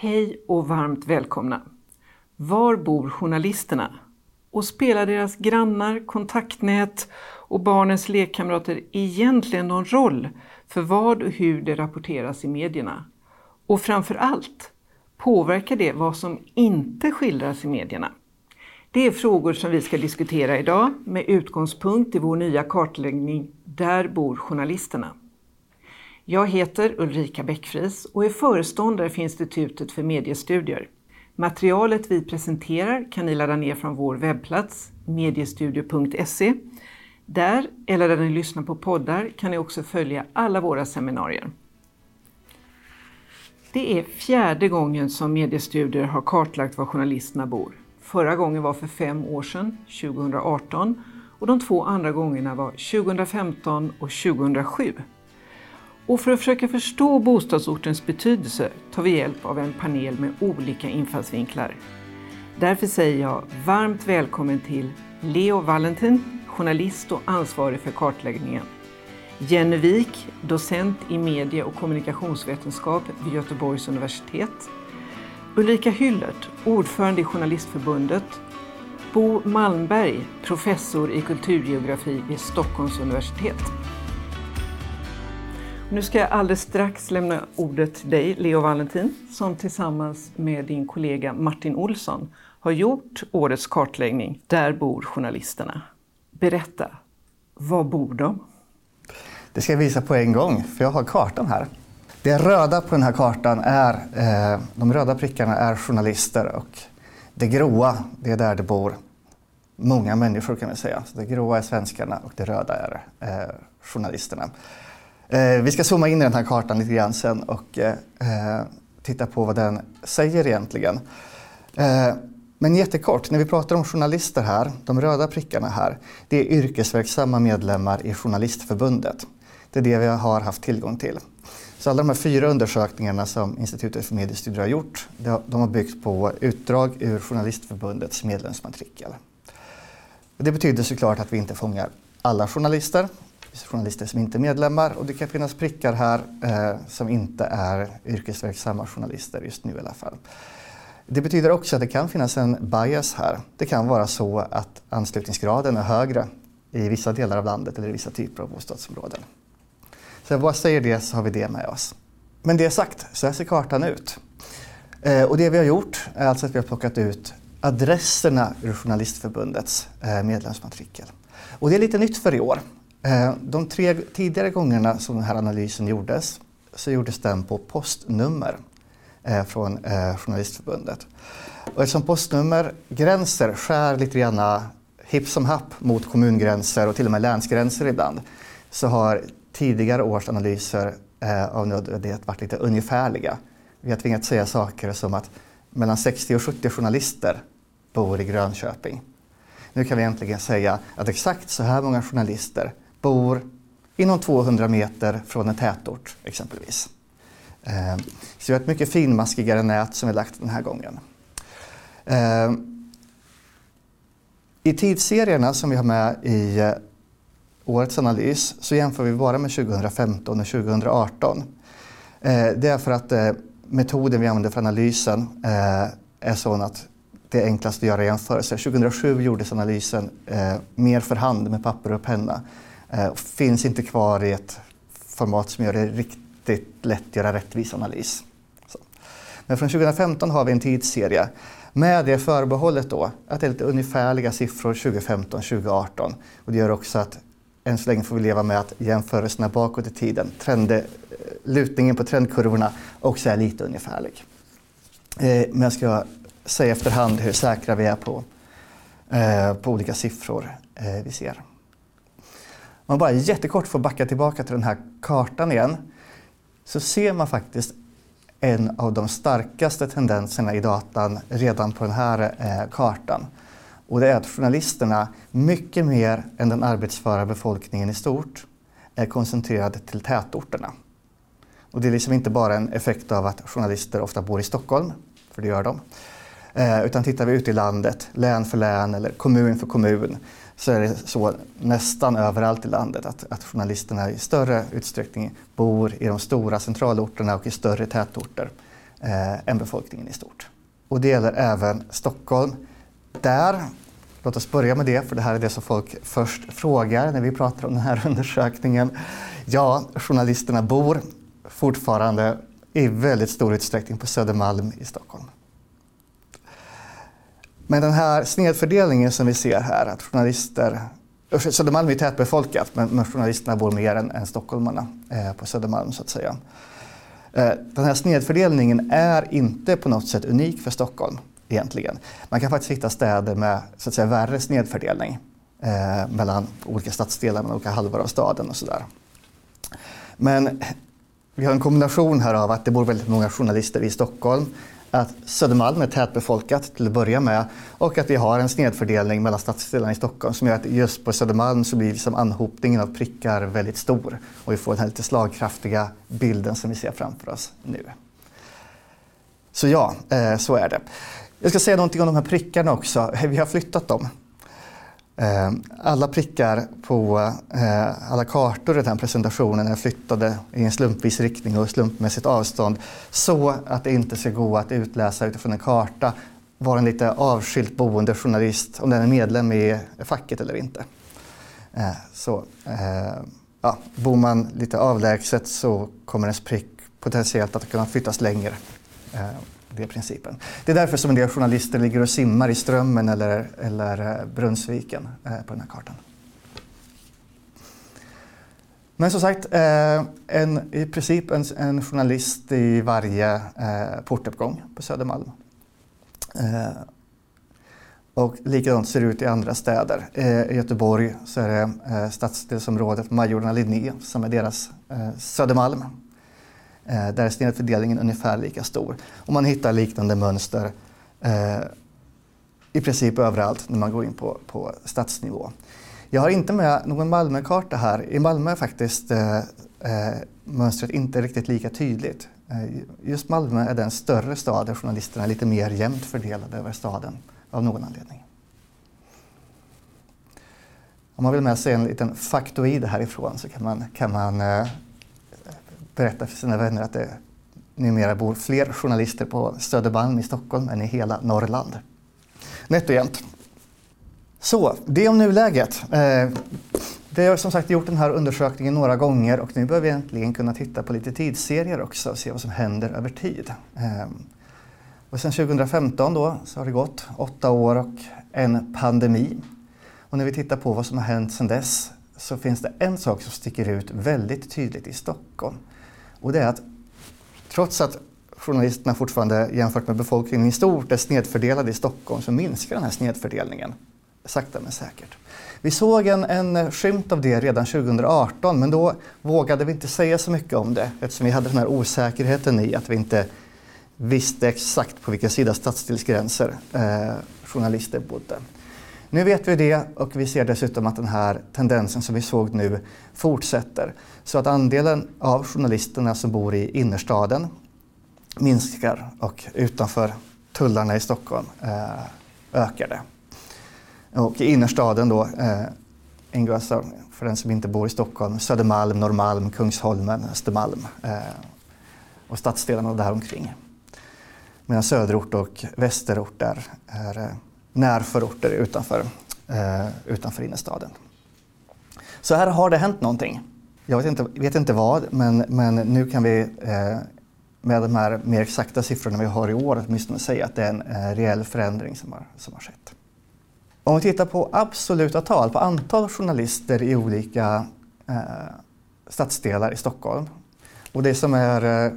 Hej och varmt välkomna! Var bor journalisterna? Och spelar deras grannar, kontaktnät och barnens lekkamrater egentligen någon roll för vad och hur det rapporteras i medierna? Och framför allt, påverkar det vad som inte skildras i medierna? Det är frågor som vi ska diskutera idag med utgångspunkt i vår nya kartläggning Där bor journalisterna. Jag heter Ulrika Bäckfris och är föreståndare för Institutet för mediestudier. Materialet vi presenterar kan ni ladda ner från vår webbplats mediestudio.se. Där, eller där ni lyssnar på poddar, kan ni också följa alla våra seminarier. Det är fjärde gången som Mediestudier har kartlagt var journalisterna bor. Förra gången var för fem år sedan, 2018, och de två andra gångerna var 2015 och 2007. Och för att försöka förstå bostadsortens betydelse tar vi hjälp av en panel med olika infallsvinklar. Därför säger jag varmt välkommen till Leo Valentin, journalist och ansvarig för kartläggningen. Jenny Wik, docent i medie och kommunikationsvetenskap vid Göteborgs universitet. Ulrika Hyllert, ordförande i Journalistförbundet. Bo Malmberg, professor i kulturgeografi vid Stockholms universitet. Nu ska jag alldeles strax lämna ordet till dig, Leo Valentin, som tillsammans med din kollega Martin Olsson har gjort årets kartläggning Där bor journalisterna. Berätta, var bor de? Det ska jag visa på en gång, för jag har kartan här. Det röda på den här kartan är, eh, de röda prickarna är journalister och det gråa, det är där det bor många människor kan vi säga. Så det gråa är svenskarna och det röda är eh, journalisterna. Eh, vi ska zooma in i den här kartan lite grann sen och eh, eh, titta på vad den säger egentligen. Eh, men jättekort, när vi pratar om journalister här, de röda prickarna här, det är yrkesverksamma medlemmar i Journalistförbundet. Det är det vi har haft tillgång till. Så alla de här fyra undersökningarna som Institutet för mediestudier har gjort, de har byggt på utdrag ur Journalistförbundets medlemsmatrikel. Det betyder såklart att vi inte fångar alla journalister, journalister som inte är medlemmar och det kan finnas prickar här eh, som inte är yrkesverksamma journalister just nu i alla fall. Det betyder också att det kan finnas en bias här. Det kan vara så att anslutningsgraden är högre i vissa delar av landet eller i vissa typer av bostadsområden. Så jag bara säger det så har vi det med oss. Men det sagt, så här ser kartan ut. Eh, och det vi har gjort är alltså att vi har plockat ut adresserna ur Journalistförbundets eh, medlemsmatrikel. Och det är lite nytt för i år. Eh, de tre tidigare gångerna som den här analysen gjordes så gjordes den på postnummer eh, från eh, Journalistförbundet. Och eftersom postnummergränser skär lite grann hipp som happ mot kommungränser och till och med länsgränser ibland så har tidigare års analyser av nödvändighet varit lite ungefärliga. Vi har tvingats säga saker som att mellan 60 och 70 journalister bor i Grönköping. Nu kan vi äntligen säga att exakt så här många journalister bor inom 200 meter från en tätort exempelvis. Eh, så vi har ett mycket finmaskigare nät som vi lagt den här gången. Eh, I tidsserierna som vi har med i eh, årets analys så jämför vi bara med 2015 och 2018. Det är för att metoden vi använder för analysen är sån att det är enklast att göra jämförelser. 2007 gjordes analysen mer för hand med papper och penna. Eh, finns inte kvar i ett format som gör det riktigt lätt att göra rättvis analys. Så. Men från 2015 har vi en tidsserie med det förbehållet då att det är lite ungefärliga siffror 2015-2018. Och det gör också att än så länge får vi leva med att jämförelserna bakåt i tiden, trend, eh, lutningen på trendkurvorna också är lite ungefärlig. Eh, men jag ska säga efterhand hur säkra vi är på, eh, på olika siffror eh, vi ser. Om man bara jättekort får backa tillbaka till den här kartan igen så ser man faktiskt en av de starkaste tendenserna i datan redan på den här eh, kartan. Och det är att journalisterna, mycket mer än den arbetsföra befolkningen i stort, är koncentrerade till tätorterna. Och det är liksom inte bara en effekt av att journalister ofta bor i Stockholm, för det gör de. Eh, utan tittar vi ut i landet, län för län eller kommun för kommun, så är det så nästan överallt i landet att, att journalisterna i större utsträckning bor i de stora centralorterna och i större tätorter eh, än befolkningen i stort. Och det gäller även Stockholm. Där, låt oss börja med det, för det här är det som folk först frågar när vi pratar om den här undersökningen. Ja, journalisterna bor fortfarande i väldigt stor utsträckning på Södermalm i Stockholm. Men den här snedfördelningen som vi ser här, att journalister Södermalm är tätbefolkat men, men journalisterna bor mer än, än stockholmarna eh, på Södermalm så att säga. Eh, den här snedfördelningen är inte på något sätt unik för Stockholm egentligen. Man kan faktiskt hitta städer med så att säga, värre snedfördelning eh, mellan olika stadsdelar, mellan olika halvor av staden och sådär. Men vi har en kombination här av att det bor väldigt många journalister i Stockholm att Södermalm är tätbefolkat till att börja med och att vi har en snedfördelning mellan stadsdelarna i Stockholm som gör att just på Södermalm så blir liksom anhopningen av prickar väldigt stor och vi får den här lite slagkraftiga bilden som vi ser framför oss nu. Så ja, eh, så är det. Jag ska säga någonting om de här prickarna också. Vi har flyttat dem. Eh, alla prickar på eh, alla kartor i den här presentationen är flyttade i en slumpvis riktning och slumpmässigt avstånd så att det inte ska gå att utläsa utifrån en karta var en lite avskilt boende journalist, om den är medlem i facket eller inte. Eh, så, ja, bor man lite avlägset så kommer ens prick potentiellt att kunna flyttas längre det är principen. Det är därför som en del journalister ligger och simmar i Strömmen eller, eller eh, Brunnsviken eh, på den här kartan. Men som sagt, eh, en, i princip en, en, journalist i varje eh, portuppgång på Södermalm. Eh, och likadant ser det ut i andra städer. Eh, I Göteborg så är det eh, stadsdelsområdet Majorna Linné som är deras eh, Södermalm. Eh, där är snedfördelningen ungefär lika stor. Och man hittar liknande mönster eh, i princip överallt när man går in på, på stadsnivå. Jag har inte med någon Malmökarta här. I Malmö är faktiskt eh, eh, mönstret inte riktigt lika tydligt. Eh, just Malmö är den större stad där journalisterna är lite mer jämnt fördelade över staden av någon anledning. Om man vill med sig en liten faktoid härifrån så kan man, kan man eh, berätta för sina vänner att det numera bor fler journalister på Södermalm i Stockholm än i hela Norrland. Nätt och jämnt. Så, det om nuläget. Eh, vi har som sagt gjort den här undersökningen några gånger och nu börjar vi äntligen kunna titta på lite tidsserier också och se vad som händer över tid. Eh, och sedan 2015 då så har det gått åtta år och en pandemi. Och när vi tittar på vad som har hänt sedan dess så finns det en sak som sticker ut väldigt tydligt i Stockholm. Och det är att trots att journalisterna fortfarande jämfört med befolkningen i stort är snedfördelade i Stockholm så minskar den här snedfördelningen sakta men säkert. Vi såg en, en skymt av det redan 2018 men då vågade vi inte säga så mycket om det eftersom vi hade den här osäkerheten i att vi inte visste exakt på vilken sida stadsdelsgränser eh, journalister bodde. Nu vet vi det och vi ser dessutom att den här tendensen som vi såg nu fortsätter. Så att andelen av journalisterna som bor i innerstaden minskar och utanför tullarna i Stockholm eh, ökar det. Och i innerstaden då eh, för den som inte bor i Stockholm, Södermalm, Norrmalm, Kungsholmen, Östermalm eh, och stadsdelarna däromkring. Medan söderort och västerort är, är eh, närförorter utanför, eh, utanför innerstaden. Så här har det hänt någonting. Jag vet inte, vet inte vad, men, men nu kan vi eh, med de här mer exakta siffrorna vi har i år åtminstone säga att det är en eh, reell förändring som har, som har skett. Om vi tittar på absoluta tal, på antal journalister i olika eh, stadsdelar i Stockholm. Och det som är eh,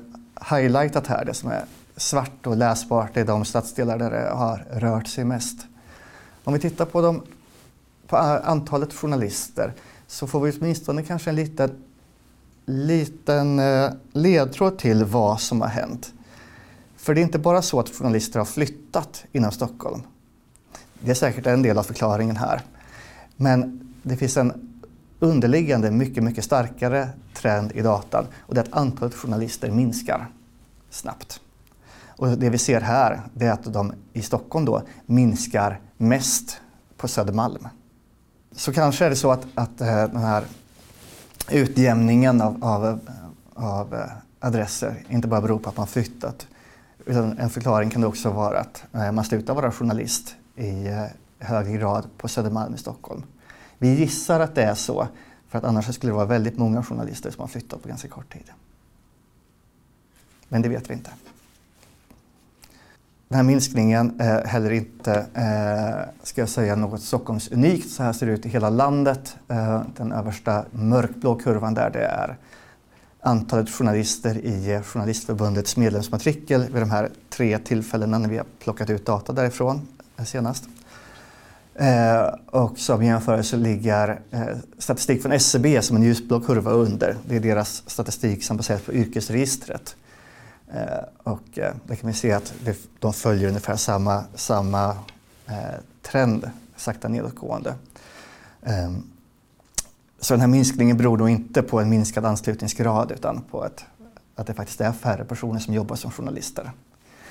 highlightat här, det som är svart och läsbart, i de stadsdelar där det har rört sig mest. Om vi tittar på, de, på antalet journalister så får vi åtminstone kanske en liten, liten eh, ledtråd till vad som har hänt. För det är inte bara så att journalister har flyttat inom Stockholm. Det är säkert en del av förklaringen här. Men det finns en underliggande mycket, mycket starkare trend i datan och det är att antalet journalister minskar snabbt. Och det vi ser här det är att de i Stockholm då minskar mest på Södermalm. Så kanske är det så att, att eh, den här utjämningen av, av, av eh, adresser inte bara beror på att man flyttat Utan en förklaring kan det också vara att eh, man slutar vara journalist i högre grad på Södermalm i Stockholm. Vi gissar att det är så, för att annars skulle det vara väldigt många journalister som har flyttat på ganska kort tid. Men det vet vi inte. Den här minskningen är heller inte, eh, ska jag säga, något Stockholmsunikt. Så här ser det ut i hela landet. Eh, den översta mörkblå kurvan där det är antalet journalister i Journalistförbundets medlemsmatrikel vid de här tre tillfällena när vi har plockat ut data därifrån senast. Eh, och som jämförelse ligger eh, statistik från SCB som en ljusblå kurva under. Det är deras statistik som baseras på yrkesregistret. Eh, och eh, där kan vi se att de följer ungefär samma, samma eh, trend, sakta nedåtgående. Ehm, så den här minskningen beror då inte på en minskad anslutningsgrad utan på ett, att det faktiskt är färre personer som jobbar som journalister.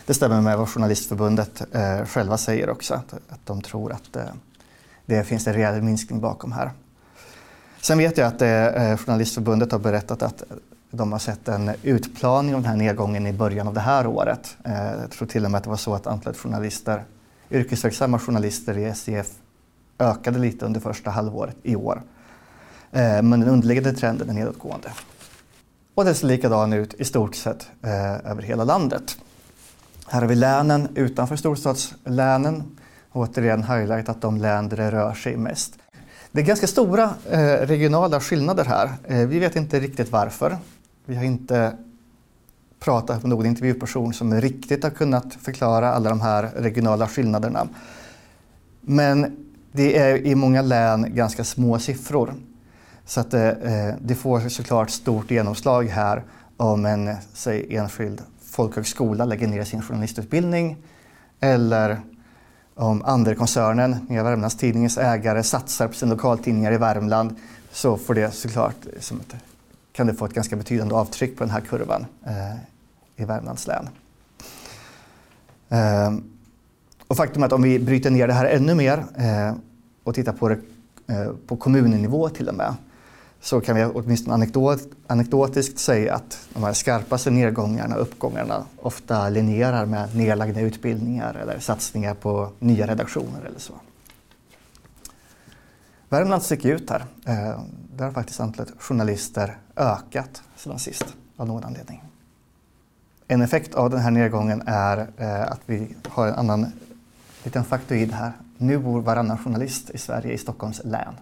Det stämmer med vad Journalistförbundet eh, själva säger också, att, att de tror att eh, det finns en rejäl minskning bakom här. Sen vet jag att eh, eh Journalistförbundet har berättat att de har sett en utplaning av den här nedgången i början av det här året. Eh, jag tror till och med att det var så att antalet journalister, yrkesverksamma journalister i SEF ökade lite under första halvåret i år. Eh, men den underliggande trenden är nedåtgående. Och det ser likadan ut i stort sett eh, över hela landet. Här har vi länen utanför storstadslänen. Återigen highlightat de län där det rör sig mest. Det är ganska stora eh, regionala skillnader här. Eh, vi vet inte riktigt varför. Vi har inte pratat med någon intervjuperson som riktigt har kunnat förklara alla de här regionala skillnaderna. Men det är i många län ganska små siffror. Så att det, det får såklart stort genomslag här om en säg, enskild folkhögskola lägger ner sin journalistutbildning eller om Anderkoncernen, Nya Värmlands Tidningens ägare, satsar på sina lokaltidningar i Värmland så får det såklart som ett kan det få ett ganska betydande avtryck på den här kurvan eh, i Värmlands län. Eh, och faktum är att om vi bryter ner det här ännu mer eh, och tittar på det eh, på kommunnivå till och med så kan vi åtminstone anekdot, anekdotiskt säga att de här skarpaste nedgångarna och uppgångarna ofta linjerar med nedlagda utbildningar eller satsningar på nya redaktioner eller så. Värmland sticker ut här. Eh, där har faktiskt antalet journalister ökat sedan sist av någon anledning. En effekt av den här nedgången är eh, att vi har en annan liten faktoid här. Nu bor varannan journalist i Sverige i Stockholms län.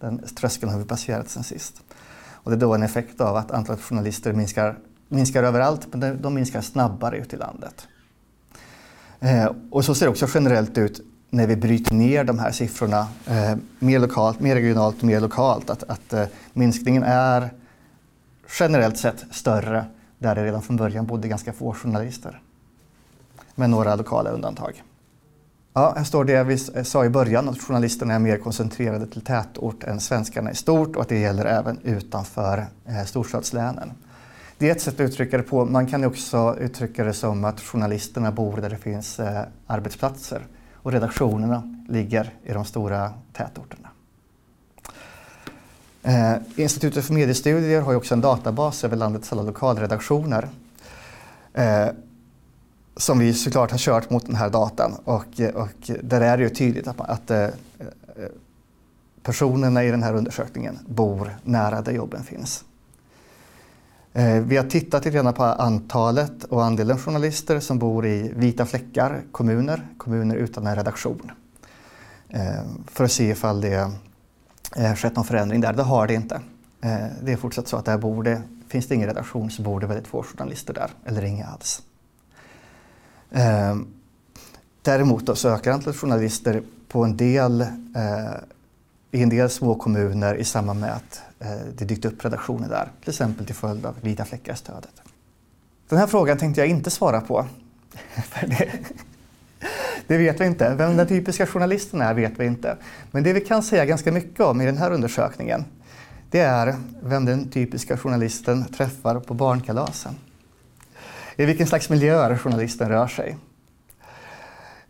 Den tröskeln har vi passerat sedan sist. Och det är då en effekt av att antalet journalister minskar, minskar överallt, men de minskar snabbare ute i landet. Eh, och så ser det också generellt ut när vi bryter ner de här siffrorna eh, mer lokalt, mer regionalt och mer lokalt. Att, att eh, minskningen är generellt sett större där det redan från början bodde ganska få journalister. Med några lokala undantag. Ja, här står det vi eh, sa i början att journalisterna är mer koncentrerade till tätort än svenskarna i stort och att det gäller även utanför eh, storstadslänen. Det är ett sätt att uttrycka det på. Man kan också uttrycka det som att journalisterna bor där det finns eh, arbetsplatser och redaktionerna ligger i de stora tätorterna. Eh, Institutet för mediestudier har också en databas över landets alla lokalredaktioner eh, som vi såklart har kört mot den här datan och, eh, och där är det ju tydligt att, att eh, eh, personerna i den här undersökningen bor nära där jobben finns. Eh, vi har tittat lite grann på antalet och andelen journalister som bor i vita fläckar, kommuner, kommuner utan en redaktion. Eh, för att se ifall det eh, skett någon förändring där. Det har det inte. Det är fortsatt så att där bor det, finns det ingen redaktion så bor det väldigt få journalister där, eller inga alls. Däremot då så ökar antalet journalister på en del, i en del små kommuner i samband med att Eh, det dykt upp redaktioner där, till exempel till följd av vita fläckar-stödet. Den här frågan tänkte jag inte svara på. det, det vet vi inte. Vem den typiska journalisten är vet vi inte. Men det vi kan säga ganska mycket om i den här undersökningen det är vem den typiska journalisten träffar på barnkalasen. I vilken slags miljöer journalisten rör sig.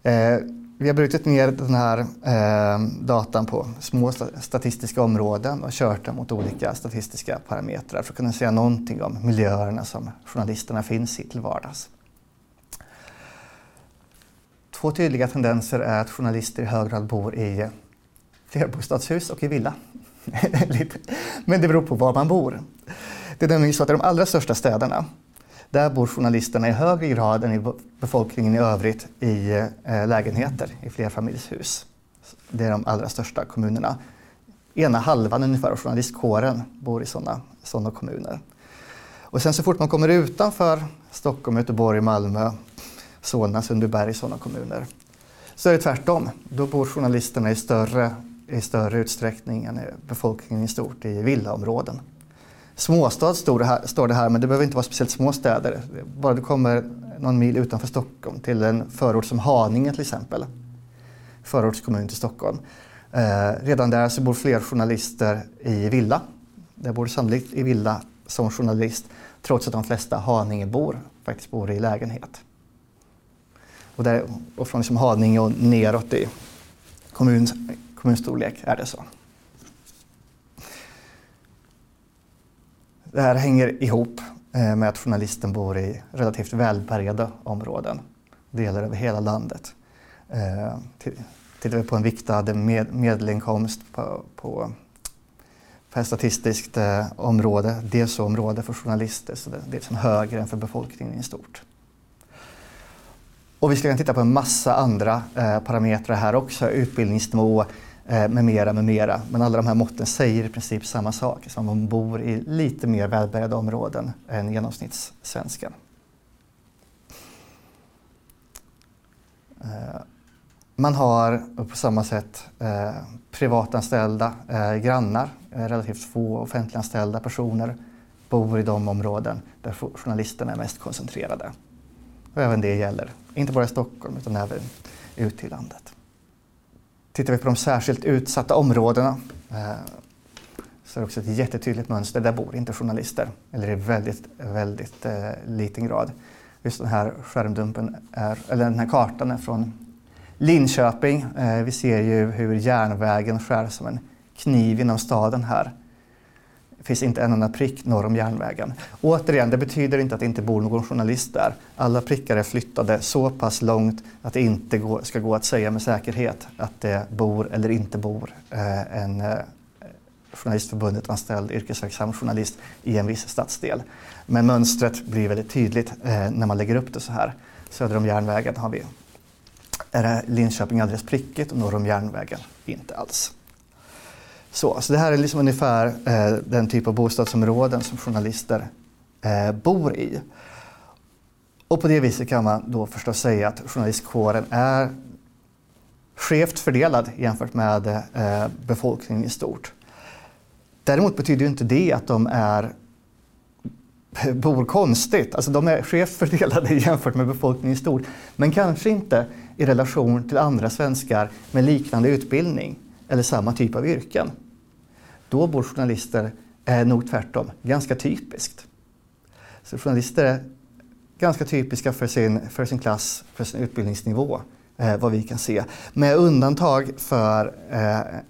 Eh, vi har brutit ner den här eh, datan på små statistiska områden och kört den mot olika statistiska parametrar för att kunna säga någonting om miljöerna som journalisterna finns i till vardags. Två tydliga tendenser är att journalister i hög grad bor i flerbostadshus och i villa. Men det beror på var man bor. Det är nämligen så att i de allra största städerna där bor journalisterna i högre grad än i befolkningen i övrigt i eh, lägenheter i flerfamiljshus. Det är de allra största kommunerna. Ena halvan ungefär av journalistkåren bor i sådana såna kommuner. Och sen så fort man kommer utanför Stockholm, Göteborg, Malmö, Solna, Sundbyberg, sådana kommuner, så är det tvärtom. Då bor journalisterna i större, i större utsträckning än befolkningen i stort i villaområden. Småstad står det, här, står det här, men det behöver inte vara speciellt små städer. Bara du kommer någon mil utanför Stockholm till en förort som Haninge till exempel. Förortskommun till Stockholm. Eh, redan där så bor fler journalister i villa. Det bor sannolikt i villa som journalist trots att de flesta Haningebor faktiskt bor i lägenhet. Och, där, och från liksom Haninge och neråt i kommun, kommunstorlek är det så. Det här hänger ihop eh, med att journalisten bor i relativt välbärgade områden. delar över hela landet. Eh, tittar vi på en viktad med, medelinkomst på, på, per statistiskt eh, område, DSO-område för journalister, så det, det är liksom högre än för befolkningen i stort. Och vi ska titta på en massa andra eh, parametrar här också, utbildningsnivå, Eh, med mera, med mera. Men alla de här måtten säger i princip samma sak, som man bor i lite mer välbärgade områden än genomsnittssvensken. Eh, man har på samma sätt eh, privatanställda eh, grannar, relativt få offentliganställda personer bor i de områden där journalisterna är mest koncentrerade. Och även det gäller, inte bara i Stockholm utan även ute i landet. Tittar vi på de särskilt utsatta områdena eh, så är det också ett jättetydligt mönster. Där bor inte journalister, eller i väldigt, väldigt eh, liten grad. Just den här skärmdumpen, är, eller den här kartan är från Linköping. Eh, vi ser ju hur järnvägen skär som en kniv inom staden här. Det finns inte en enda prick norr om järnvägen. Återigen, det betyder inte att det inte bor någon journalist där. Alla prickar är flyttade så pass långt att det inte ska gå att säga med säkerhet att det bor eller inte bor eh, en eh, Journalistförbundet anställd yrkesverksam journalist i en viss stadsdel. Men mönstret blir väldigt tydligt eh, när man lägger upp det så här. Söder om järnvägen har vi är Linköping alldeles prickigt och norr om järnvägen inte alls. Så, så det här är liksom ungefär eh, den typ av bostadsområden som journalister eh, bor i. Och på det viset kan man då förstås säga att journalistkåren är skevt fördelad jämfört med eh, befolkningen i stort. Däremot betyder inte det att de är bor konstigt. Alltså de är skevt fördelade jämfört med befolkningen i stort. Men kanske inte i relation till andra svenskar med liknande utbildning eller samma typ av yrken. Då bor journalister eh, nog tvärtom, ganska typiskt. Så journalister är ganska typiska för sin, för sin klass, för sin utbildningsnivå, eh, vad vi kan se. Med undantag för eh,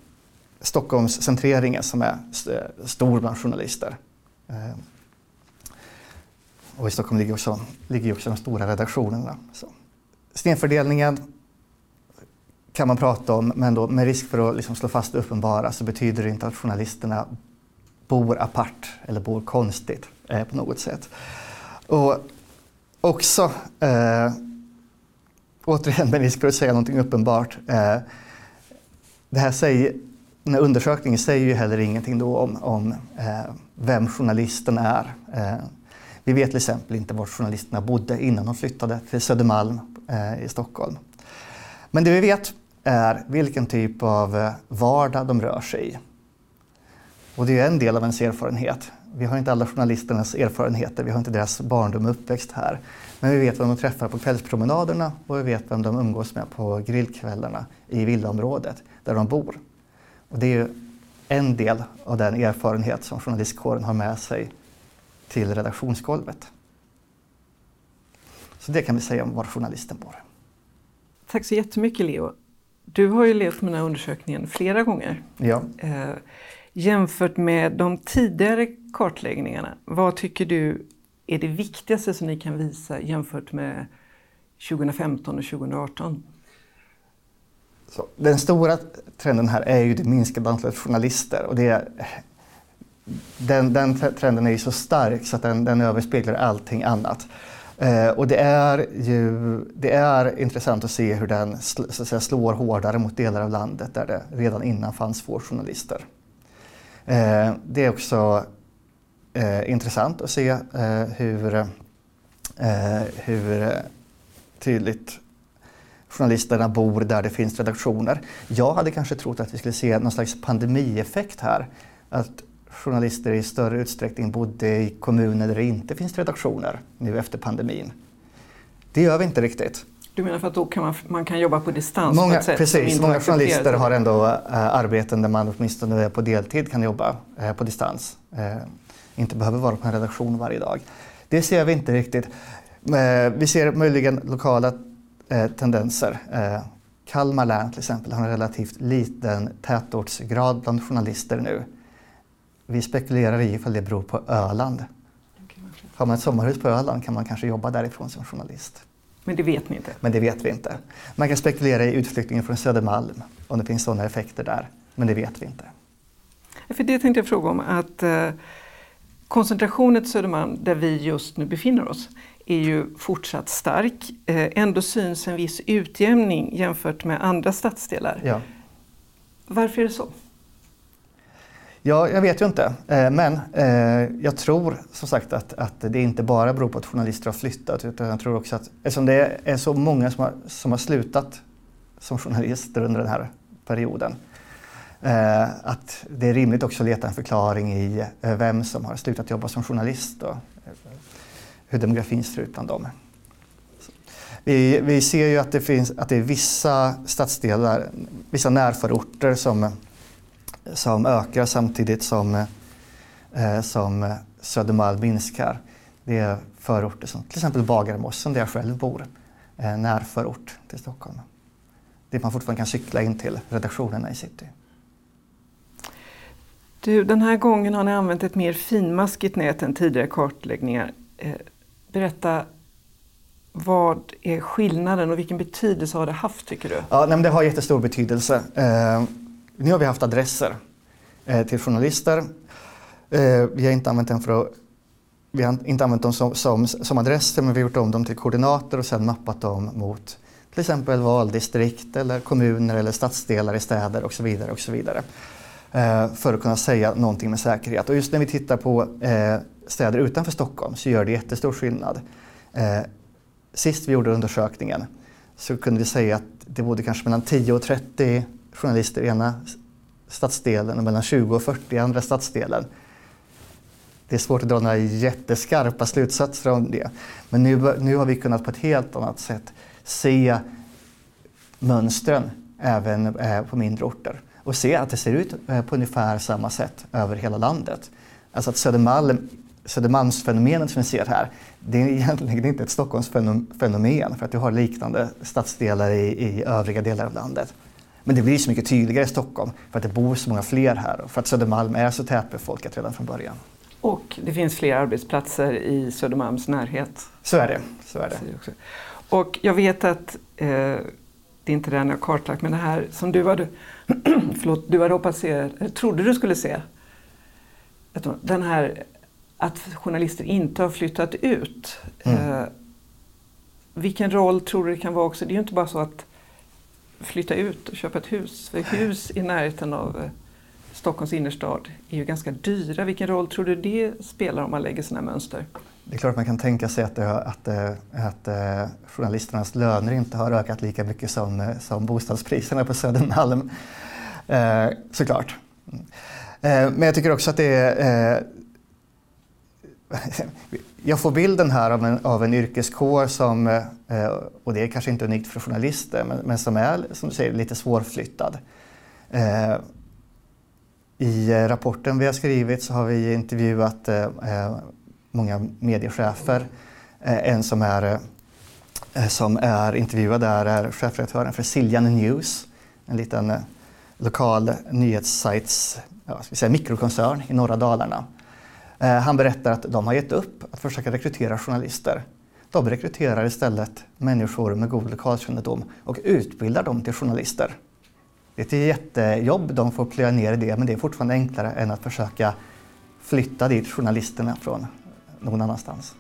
Stockholmscentreringen som är st stor bland journalister. Eh, och i Stockholm ligger också, ligger också de stora redaktionerna. Så. Snedfördelningen kan man prata om, men då med risk för att liksom slå fast det uppenbara så betyder det inte att journalisterna bor apart eller bor konstigt eh, på något sätt. Och också, eh, återigen med risk för att säga någonting uppenbart, eh, det här säger, den här undersökningen säger ju heller ingenting då om, om eh, vem journalisten är. Eh, vi vet till exempel inte var journalisterna bodde innan de flyttade till Södermalm eh, i Stockholm. Men det vi vet är vilken typ av eh, vardag de rör sig i. Och det är en del av ens erfarenhet. Vi har inte alla journalisternas erfarenheter, vi har inte deras barndom och uppväxt här. Men vi vet vem de träffar på kvällspromenaderna och vi vet vem de umgås med på grillkvällarna i villaområdet där de bor. Och det är ju en del av den erfarenhet som journalistkåren har med sig till redaktionsgolvet. Så det kan vi säga om var journalisten bor. Tack så jättemycket Leo. Du har ju levt med den här undersökningen flera gånger. Ja. Eh, jämfört med de tidigare kartläggningarna, vad tycker du är det viktigaste som ni kan visa jämfört med 2015 och 2018? Så, den stora trenden här är ju det minskade antalet journalister och det, den, den trenden är ju så stark så att den, den överspeglar allting annat. Eh, och det är, ju, det är intressant att se hur den sl så att säga, slår hårdare mot delar av landet där det redan innan fanns få journalister. Eh, det är också eh, intressant att se eh, hur, eh, hur tydligt journalisterna bor där det finns redaktioner. Jag hade kanske trott att vi skulle se någon slags pandemieffekt här. Att journalister i större utsträckning bodde i kommuner där det inte finns redaktioner nu efter pandemin. Det gör vi inte riktigt. Du menar för att då kan man, man kan jobba på distans många, på ett sätt Precis, många journalister har ändå äh, arbeten där man åtminstone på deltid kan jobba äh, på distans. Äh, inte behöver vara på en redaktion varje dag. Det ser vi inte riktigt. vi ser möjligen lokala tendenser. Kalmar län till exempel har en relativt liten tätortsgrad bland journalister nu. Vi spekulerar i ifall det beror på Öland. Har man ett sommarhus på Öland kan man kanske jobba därifrån som journalist. Men det vet ni inte? Men det vet vi inte. Man kan spekulera i utflyttningen från Södermalm, om det finns sådana effekter där. Men det vet vi inte. För det tänkte jag fråga om, att eh, koncentrationen till Södermalm, där vi just nu befinner oss, är ju fortsatt stark. Eh, ändå syns en viss utjämning jämfört med andra stadsdelar. Ja. Varför är det så? Ja, jag vet ju inte. Eh, men eh, jag tror som sagt att, att det inte bara beror på att journalister har flyttat utan jag tror också att eftersom det är så många som har, som har slutat som journalister under den här perioden eh, att det är rimligt också att leta en förklaring i eh, vem som har slutat jobba som journalist och eh, hur demografin ser ut bland dem. Vi, vi ser ju att det, finns, att det är vissa stadsdelar, vissa närförorter som som ökar samtidigt som, eh, som Södermalm minskar. Det är förorter som till exempel Bagarmossen där jag själv bor, eh, närförort till Stockholm. Dit man fortfarande kan cykla in till redaktionerna i city. Du, den här gången har ni använt ett mer finmaskigt nät än tidigare kartläggningar. Eh, berätta, vad är skillnaden och vilken betydelse har det haft tycker du? Ja, nej, det har jättestor betydelse. Nu har vi haft adresser eh, till journalister. Eh, vi har inte använt dem för att vi har inte använt dem som, som, som adresser men vi har gjort om dem till koordinater och sedan mappat dem mot till exempel valdistrikt eller kommuner eller stadsdelar i städer och så vidare. Och så vidare eh, för att kunna säga någonting med säkerhet. Och just när vi tittar på eh, städer utanför Stockholm så gör det jättestor skillnad. Eh, sist vi gjorde undersökningen så kunde vi säga att det bodde kanske mellan 10 och 30 journalister i ena stadsdelen och mellan 20 och 40 i andra stadsdelen. Det är svårt att dra några jätteskarpa slutsatser om det. Men nu, nu har vi kunnat på ett helt annat sätt se mönstren även eh, på mindre orter och se att det ser ut eh, på ungefär samma sätt över hela landet. Alltså att Södermalm, Södermalmsfenomenet som vi ser här, det är egentligen inte ett Stockholmsfenomen för att du har liknande stadsdelar i, i övriga delar av landet. Men det blir så mycket tydligare i Stockholm för att det bor så många fler här och för att Södermalm är så tätbefolkat redan från början. Och det finns fler arbetsplatser i Södermalms närhet. Så är det. Så är det. Och jag vet att eh, det är inte den jag kartlagt, men det här som du hade, förlåt, du hade hoppats se, trodde du skulle se. Den här att journalister inte har flyttat ut. Mm. Eh, vilken roll tror du det kan vara också? Det är ju inte bara så att flytta ut och köpa ett hus. För hus i närheten av eh, Stockholms innerstad är ju ganska dyra. Vilken roll tror du det spelar om man lägger sina mönster? Det är klart man kan tänka sig att, det, att, eh, att, att journalisternas löner inte har ökat lika mycket som, som bostadspriserna på Södermalm. Eh, såklart. Eh, men jag tycker också att det är eh, jag får bilden här av en, av en yrkeskår som, eh, eh, och det är kanske inte unikt för journalister, men, men som är som du säger, lite svårflyttad. Eh, I rapporten vi har skrivit så har vi intervjuat eh, eh många mediechefer. Eh, en som är, som är intervjuad där är chefredaktören för Siljan News, en liten lokal nyhetssajts ja, ska säga, mikrokoncern i norra Dalarna. Eh, han berättar att de har gett upp att försöka rekrytera journalister. De rekryterar istället människor med god lokalkännedom och utbildar dem till journalister. Det är ett jättejobb de får plöja ner i det men det är fortfarande enklare än att försöka flytta dit journalisterna från någon annanstans.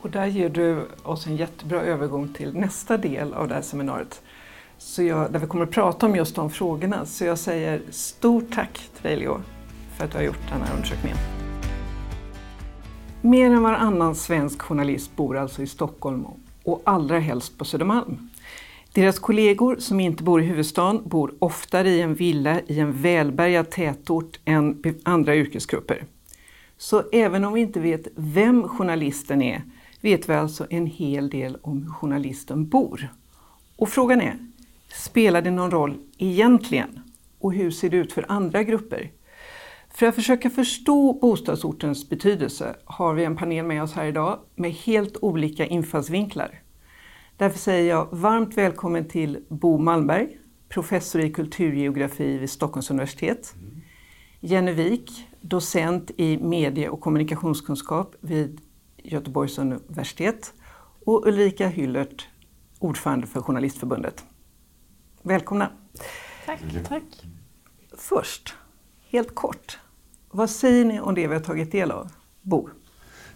Och där ger du oss en jättebra övergång till nästa del av det här seminariet. Så jag, där vi kommer att prata om just de frågorna. Så jag säger stort tack till dig Leo för att du har gjort den här undersökningen. Mer än varannan svensk journalist bor alltså i Stockholm och allra helst på Södermalm. Deras kollegor som inte bor i huvudstaden bor oftare i en villa i en välbärgad tätort än andra yrkesgrupper. Så även om vi inte vet vem journalisten är vet vi alltså en hel del om hur journalisten bor. Och frågan är, spelar det någon roll egentligen? Och hur ser det ut för andra grupper? För att försöka förstå bostadsortens betydelse har vi en panel med oss här idag med helt olika infallsvinklar. Därför säger jag varmt välkommen till Bo Malmberg, professor i kulturgeografi vid Stockholms universitet. Jenny Wik, docent i medie och kommunikationskunskap vid Göteborgs universitet. Och Ulrika Hyllert, ordförande för Journalistförbundet. Välkomna! Tack. Tack. Först, helt kort, vad säger ni om det vi har tagit del av? Bo?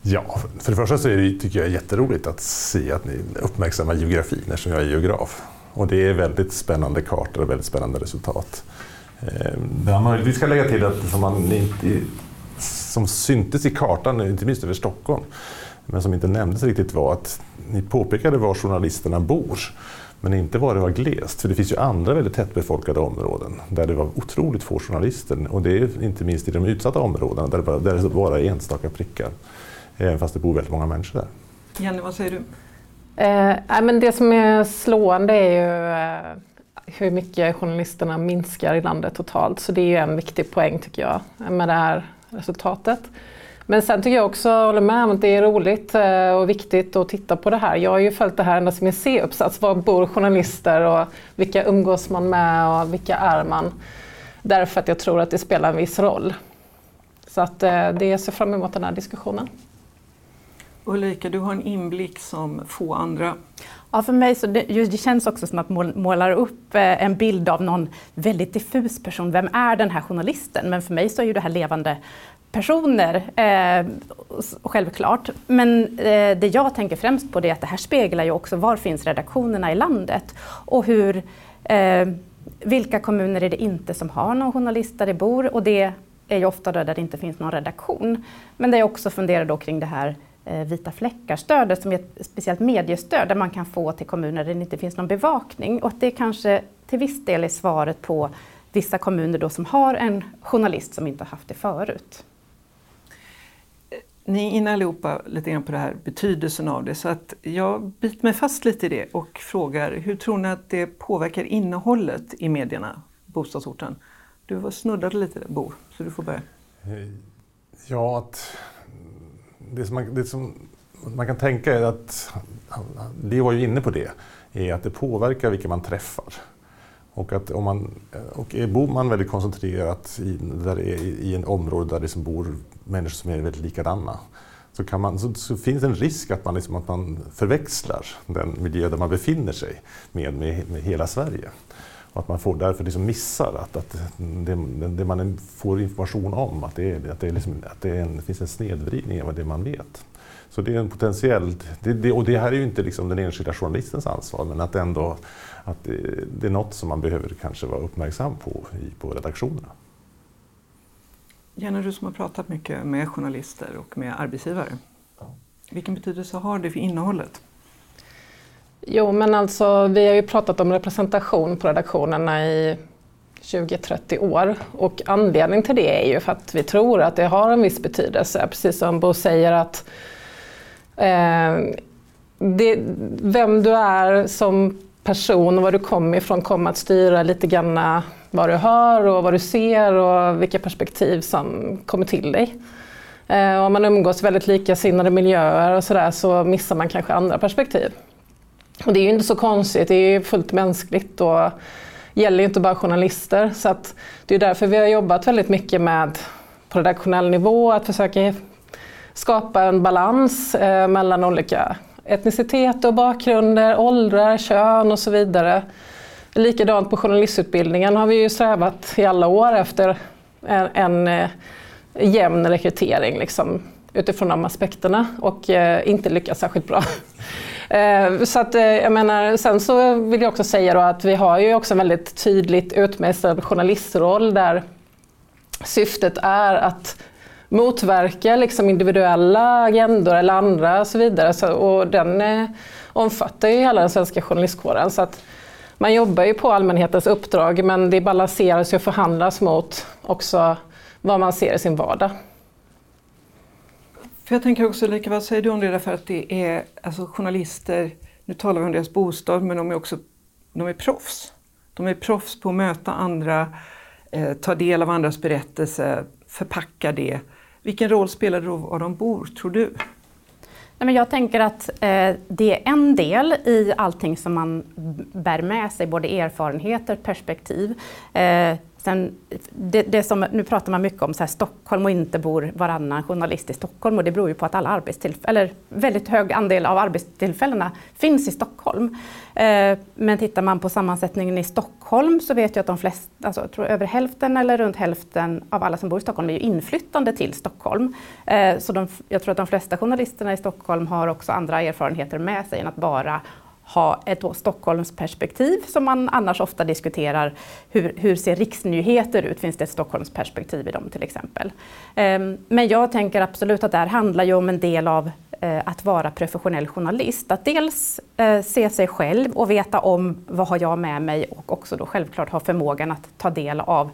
Ja, för det första så är det, tycker jag jätteroligt att se att ni uppmärksammar geografin eftersom jag är geograf. Och det är väldigt spännande kartor och väldigt spännande resultat. Eh, vi ska lägga till att som, man inte, som syntes i kartan, inte minst över Stockholm, men som inte nämndes riktigt var att ni påpekade var journalisterna bor men inte var det var glest. För det finns ju andra väldigt tättbefolkade områden där det var otroligt få journalister. Och det är inte minst i de utsatta områdena där det bara, där det bara är enstaka prickar. Även fast det bor väldigt många människor där. Jenny, vad säger du? Eh, men det som är slående är ju eh, hur mycket journalisterna minskar i landet totalt. Så det är ju en viktig poäng tycker jag med det här resultatet. Men sen tycker jag också, håller med om att det är roligt eh, och viktigt att titta på det här. Jag har ju följt det här ända som en C-uppsats. Var bor journalister och vilka umgås man med och vilka är man? Därför att jag tror att det spelar en viss roll. Så att eh, det ser fram emot den här diskussionen. Ulrika, du har en inblick som få andra. Ja, för mig så det, det känns också som att målar upp eh, en bild av någon väldigt diffus person. Vem är den här journalisten? Men för mig så är ju det här levande personer, eh, självklart. Men eh, det jag tänker främst på är att det här speglar ju också var finns redaktionerna i landet och hur, eh, vilka kommuner är det inte som har någon journalist där det bor och det är ju ofta där det inte finns någon redaktion. Men det jag också funderar då kring det här eh, vita fläckar-stödet som är ett speciellt mediestöd där man kan få till kommuner där det inte finns någon bevakning och att det kanske till viss del är svaret på vissa kommuner då som har en journalist som inte haft det förut. Ni är inne allihopa lite grann på det här betydelsen av det så att jag biter mig fast lite i det och frågar hur tror ni att det påverkar innehållet i medierna, bostadsorten? Du snuddade lite där, Bo, så du får börja. Eh, ja, att det som man, det som man kan tänka är att, Leo var ju inne på det, är att det påverkar vilka man träffar. Och, att om man, och bor man väldigt koncentrerat i, där i, i en område där det som bor människor som är väldigt likadana så, kan man, så, så finns det en risk att man, liksom, att man förväxlar den miljö där man befinner sig med, med, med hela Sverige. Och att man får därför liksom missar att, att det, det, man får information om, att det, att det, liksom, att det, en, finns en snedvridning av det man vet. Så det är en potentiell, det, det, och det här är ju inte liksom den enskilda journalistens ansvar, men att ändå att det, det är något som man behöver kanske vara uppmärksam på i, på redaktionerna. Jenny, du som har pratat mycket med journalister och med arbetsgivare. Vilken betydelse har det för innehållet? Jo, men alltså vi har ju pratat om representation på redaktionerna i 20-30 år och anledningen till det är ju för att vi tror att det har en viss betydelse. Precis som Bo säger att eh, det, vem du är som person och var du kommer ifrån kommer att styra lite grann vad du hör och vad du ser och vilka perspektiv som kommer till dig. Eh, om man umgås i väldigt likasinnade miljöer och sådär så missar man kanske andra perspektiv. Och det är ju inte så konstigt, det är fullt mänskligt och gäller inte bara journalister. Så att det är därför vi har jobbat väldigt mycket med på redaktionell nivå att försöka skapa en balans eh, mellan olika etnicitet och bakgrunder, åldrar, kön och så vidare. Likadant på journalistutbildningen har vi ju strävat i alla år efter en, en eh, jämn rekrytering liksom, utifrån de aspekterna och eh, inte lyckats särskilt bra. Eh, så att, eh, jag menar, sen så vill jag också säga då att vi har ju också en väldigt tydligt utmejslad journalistroll där syftet är att motverka liksom individuella agendor eller andra och så vidare. Så, och den eh, omfattar ju hela den svenska journalistkåren. Så att man jobbar ju på allmänhetens uppdrag men det balanseras och förhandlas mot också vad man ser i sin vardag. För jag tänker också, Lika, vad säger du om det därför att det är alltså, journalister, nu talar vi om deras bostad, men de är också de är proffs. De är proffs på att möta andra, eh, ta del av andras berättelser, förpacka det. Vilken roll spelar det då var de bor, tror du? Nej, men jag tänker att eh, det är en del i allting som man bär med sig, både erfarenheter, perspektiv. Eh, Sen, det, det som, nu pratar man mycket om så här, Stockholm och inte bor varannan journalist i Stockholm och det beror ju på att alla arbetstillfällen, eller väldigt hög andel av arbetstillfällena finns i Stockholm. Eh, men tittar man på sammansättningen i Stockholm så vet jag att de flesta, alltså, jag tror över hälften eller runt hälften av alla som bor i Stockholm är ju inflyttande till Stockholm. Eh, så de, jag tror att de flesta journalisterna i Stockholm har också andra erfarenheter med sig än att bara ha ett Stockholmsperspektiv som man annars ofta diskuterar. Hur, hur ser riksnyheter ut? Finns det ett Stockholmsperspektiv i dem till exempel? Ehm, men jag tänker absolut att det här handlar ju om en del av eh, att vara professionell journalist. Att dels eh, se sig själv och veta om vad har jag med mig och också då självklart ha förmågan att ta del av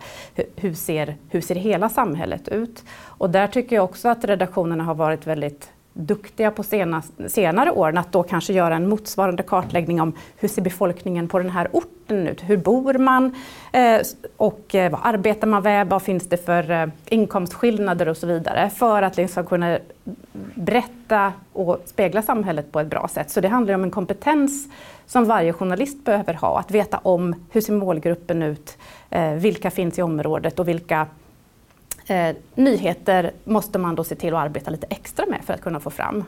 hur ser, hur ser hela samhället ut. Och där tycker jag också att redaktionerna har varit väldigt duktiga på sena, senare åren att då kanske göra en motsvarande kartläggning om hur ser befolkningen på den här orten ut? Hur bor man? Eh, och eh, vad arbetar man med? Vad finns det för eh, inkomstskillnader och så vidare? För att liksom kunna berätta och spegla samhället på ett bra sätt. Så det handlar om en kompetens som varje journalist behöver ha. Att veta om hur ser målgruppen ut? Eh, vilka finns i området och vilka eh, nyheter måste man då se till att arbeta lite extra med för att kunna få fram.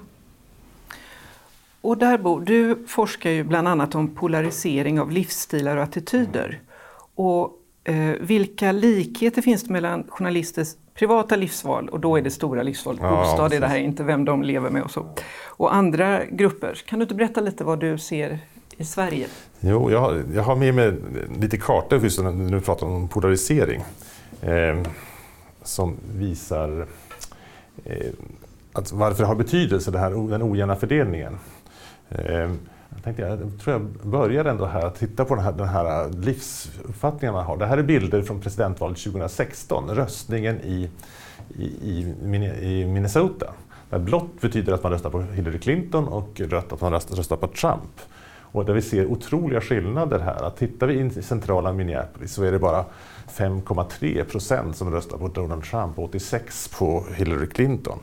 Och där Bo, du forskar ju bland annat om polarisering av livsstilar och attityder. Och eh, vilka likheter finns det mellan journalisters privata livsval, och då är det stora livsvalet ja, bostad, är det här inte vem de lever med och så, och andra grupper. Kan du inte berätta lite vad du ser i Sverige? Jo, jag, har, jag har med mig lite kartor just när du pratar om polarisering. Eh, som visar eh, att varför det har betydelse, det här, den ojämna fördelningen. Eh, jag, tänkte, jag tror jag börjar ändå här att titta på den här, den här livsuppfattningen man har. Det här är bilder från presidentvalet 2016, röstningen i, i, i, i Minnesota. Där blått betyder att man röstar på Hillary Clinton och rött att man röstar på Trump. Och där vi ser otroliga skillnader här. Att tittar vi in i centrala Minneapolis så är det bara 5,3 procent som röstar på Donald Trump och 86 på Hillary Clinton.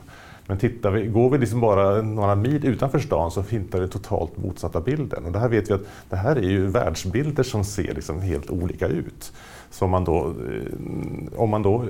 Men tittar vi, går vi liksom bara några mil utanför stan så hittar vi totalt motsatta bilden. Och det här vet vi att det här är ju världsbilder som ser liksom helt olika ut. Så man då, eh, om man då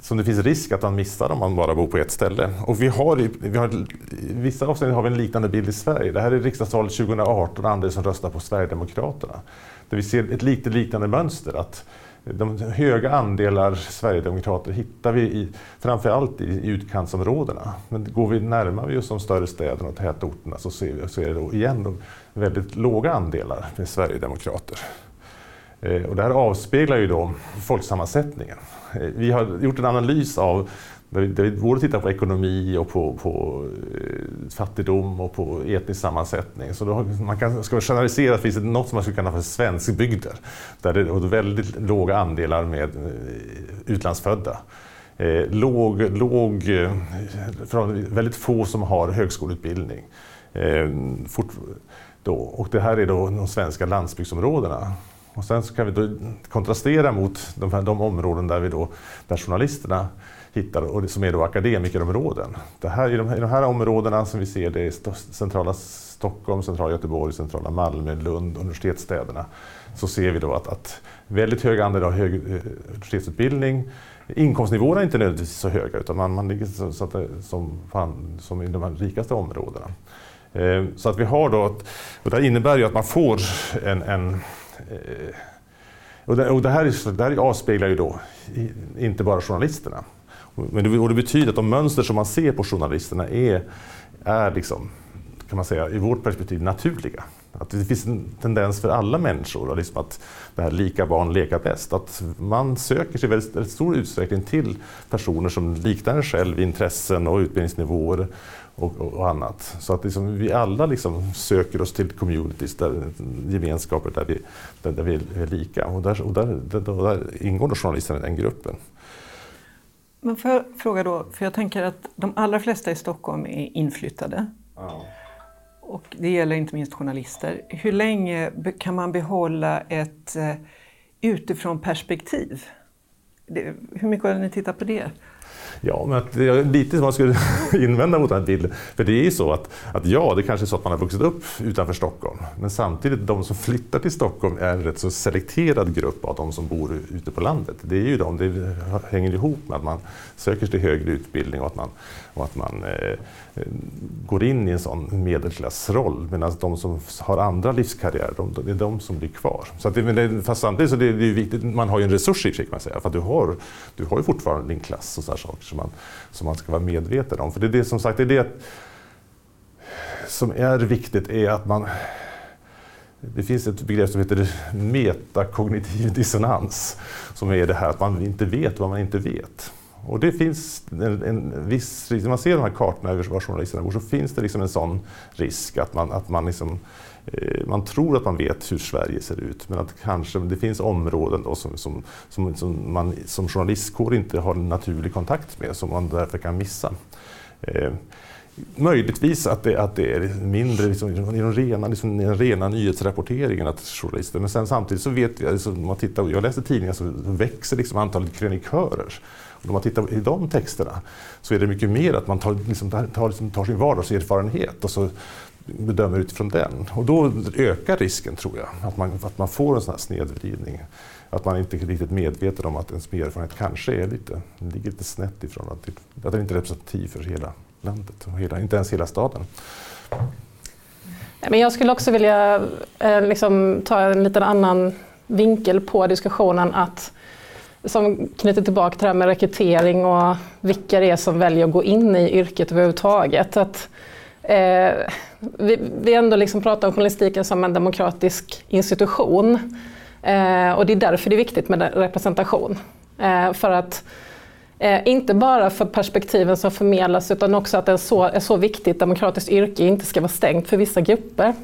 som det finns risk att man missar om man bara bor på ett ställe. Och vi har, i, vi har, I vissa avseenden har vi en liknande bild i Sverige. Det här är riksdagsvalet 2018 och andra som röstar på Sverigedemokraterna. Där vi ser ett lite liknande mönster. att de höga andelar Sverigedemokrater hittar vi i, framförallt i, i utkantsområdena. Men går vi närmare oss de större städerna och tätorterna så, ser vi, så är det då igen de väldigt låga andelar med Sverigedemokrater. Eh, och det här avspeglar ju då folksammansättningen. Eh, vi har gjort en analys av där vi, där vi både tittar på ekonomi och på, på eh, fattigdom och på etnisk sammansättning. Så då, man kan, ska man generalisera finns det något som man skulle kalla för svenskbygder. Där det är väldigt låga andelar med utlandsfödda. Eh, låg, låg, väldigt få som har högskoleutbildning. Eh, fort, då, och det här är då de svenska landsbygdsområdena. Och sen så kan vi då kontrastera mot de, här, de områden där, vi då, där journalisterna hittar, och som är då akademikerområden. Det här, i, de, I de här områdena som vi ser, det är centrala Stockholm, centrala Göteborg, centrala Malmö, Lund, universitetsstäderna, så ser vi då att, att väldigt hög andel har hög eh, universitetsutbildning. Inkomstnivåerna är inte nödvändigtvis så höga, utan man, man ligger så, så att, som, fan, som i de här rikaste områdena. Eh, så att vi har då, och det innebär ju att man får en, en Eh, och det, och det, här, det här avspeglar ju då inte bara journalisterna. Men det, och det betyder att de mönster som man ser på journalisterna är, är liksom, kan man säga, i vårt perspektiv naturliga. Att det finns en tendens för alla människor, liksom att det här lika barn leka bäst. Att man söker sig i väldigt, väldigt stor utsträckning till personer som liknar en själv i intressen och utbildningsnivåer och, och, annat. Så att liksom, vi alla liksom söker oss till communities, där, gemenskaper där vi, där, där vi är lika. Och där, och där, där, där ingår journalisterna i den gruppen. Men får jag fråga då, för jag tänker att de allra flesta i Stockholm är inflyttade. Ja. Och det gäller inte minst journalister. Hur länge kan man behålla ett eh, utifrån perspektiv? Hur mycket har ni tittat på det? Ja, men att, lite som man skulle invända mot den bilden. För det är ju så att, att ja, det kanske är så att man har vuxit upp utanför Stockholm. Men samtidigt, de som flyttar till Stockholm är en rätt så selekterad grupp av de som bor ute på landet. Det är ju de, det hänger ihop med att man söker sig till högre utbildning och att man, och att man eh, går in i en sån medelklassroll. Medan de som har andra livskarriärer, de, det är de som blir kvar. Så att det, fast samtidigt så det, det är viktigt, man har ju en resurs i sig kan man säga. För att du har, du har ju fortfarande din klass och sådana saker som man, som man ska vara medveten om. För det är det som sagt, det är det som är viktigt är att man det finns ett begrepp som heter metakognitiv dissonans. Som är det här att man inte vet vad man inte vet. Och det finns en, en viss risk, när man ser de här kartorna över var journalisterna bor så finns det liksom en sån risk att man, att man, liksom, eh, man tror att man vet hur Sverige ser ut men att kanske det finns områden då som, som, som, som man som journalistkår inte har en naturlig kontakt med som man därför kan missa. Eh, Möjligtvis att det, att det är mindre liksom, i, den rena, liksom, den rena nyhetsrapporteringen att journalister, men sen samtidigt så vet vi, liksom, alltså, man tittar, jag läser tidningar så växer liksom antalet krönikörer. Och om man tittar i de texterna så är det mycket mer att man tar, liksom, tar, liksom, tar sin vardagserfarenhet och så bedömer utifrån den. Och då ökar risken, tror jag, att man, att man får en sån här snedvridning. Att man inte är riktigt medveten om att ens erfarenhet kanske är lite, ligger lite snett ifrån, att, att den inte är representativ för hela landet, och hela, inte ens hela staden. Men jag skulle också vilja eh, liksom, ta en liten annan vinkel på diskussionen att som knyter tillbaka till det här med rekrytering och vilka det är som väljer att gå in i yrket överhuvudtaget. Att, eh, vi, vi ändå liksom pratar om journalistiken som en demokratisk institution. Eh, och det är därför det är viktigt med representation. Eh, för att Eh, inte bara för perspektiven som förmedlas utan också att ett så, ett så viktigt demokratiskt yrke inte ska vara stängt för vissa grupper.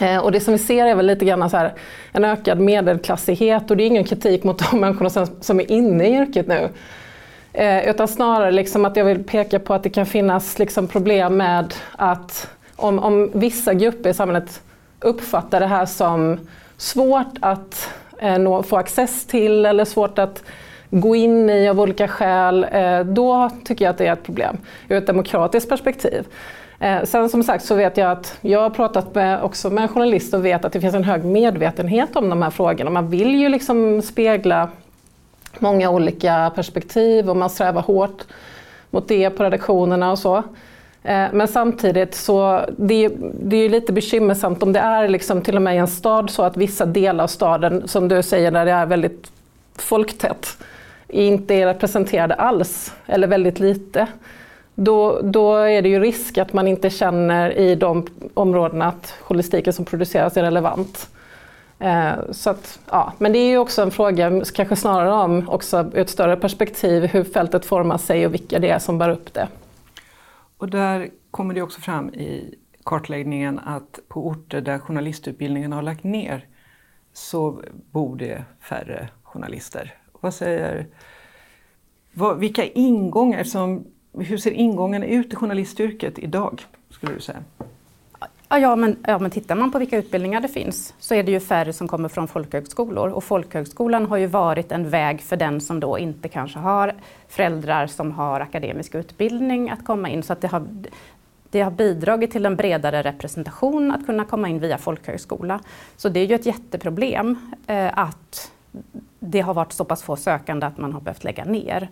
Eh, och det som vi ser är väl lite grann så här, en ökad medelklassighet och det är ingen kritik mot de människorna som, som är inne i yrket nu. Eh, utan snarare liksom att jag vill peka på att det kan finnas liksom problem med att om, om vissa grupper i samhället uppfattar det här som svårt att eh, nå, få access till eller svårt att gå in i av olika skäl, eh, då tycker jag att det är ett problem ur ett demokratiskt perspektiv. Eh, sen som sagt så vet jag att jag har pratat med, också med journalister och vet att det finns en hög medvetenhet om de här frågorna. Man vill ju liksom spegla många olika perspektiv och man strävar hårt mot det på redaktionerna och så. Eh, men samtidigt så det, det är lite bekymmersamt om det är liksom till och med i en stad så att vissa delar av staden, som du säger, där det är väldigt folktätt, inte är representerade alls eller väldigt lite. Då, då är det ju risk att man inte känner i de områdena att journalistiken som produceras är relevant. Eh, så att, ja. Men det är ju också en fråga, kanske snarare om också ur ett större perspektiv, hur fältet formar sig och vilka det är som bär upp det. Och där kommer det också fram i kartläggningen att på orter där journalistutbildningen har lagt ner så bor det färre journalister. Vad säger... Vad, vilka ingångar, eftersom, hur ser ingången ut i journalistyrket idag, skulle du säga? Ja men, ja, men tittar man på vilka utbildningar det finns så är det ju färre som kommer från folkhögskolor. Och folkhögskolan har ju varit en väg för den som då inte kanske har föräldrar som har akademisk utbildning att komma in. Så att det har, det har bidragit till en bredare representation att kunna komma in via folkhögskola. Så det är ju ett jätteproblem eh, att det har varit så pass få sökande att man har behövt lägga ner.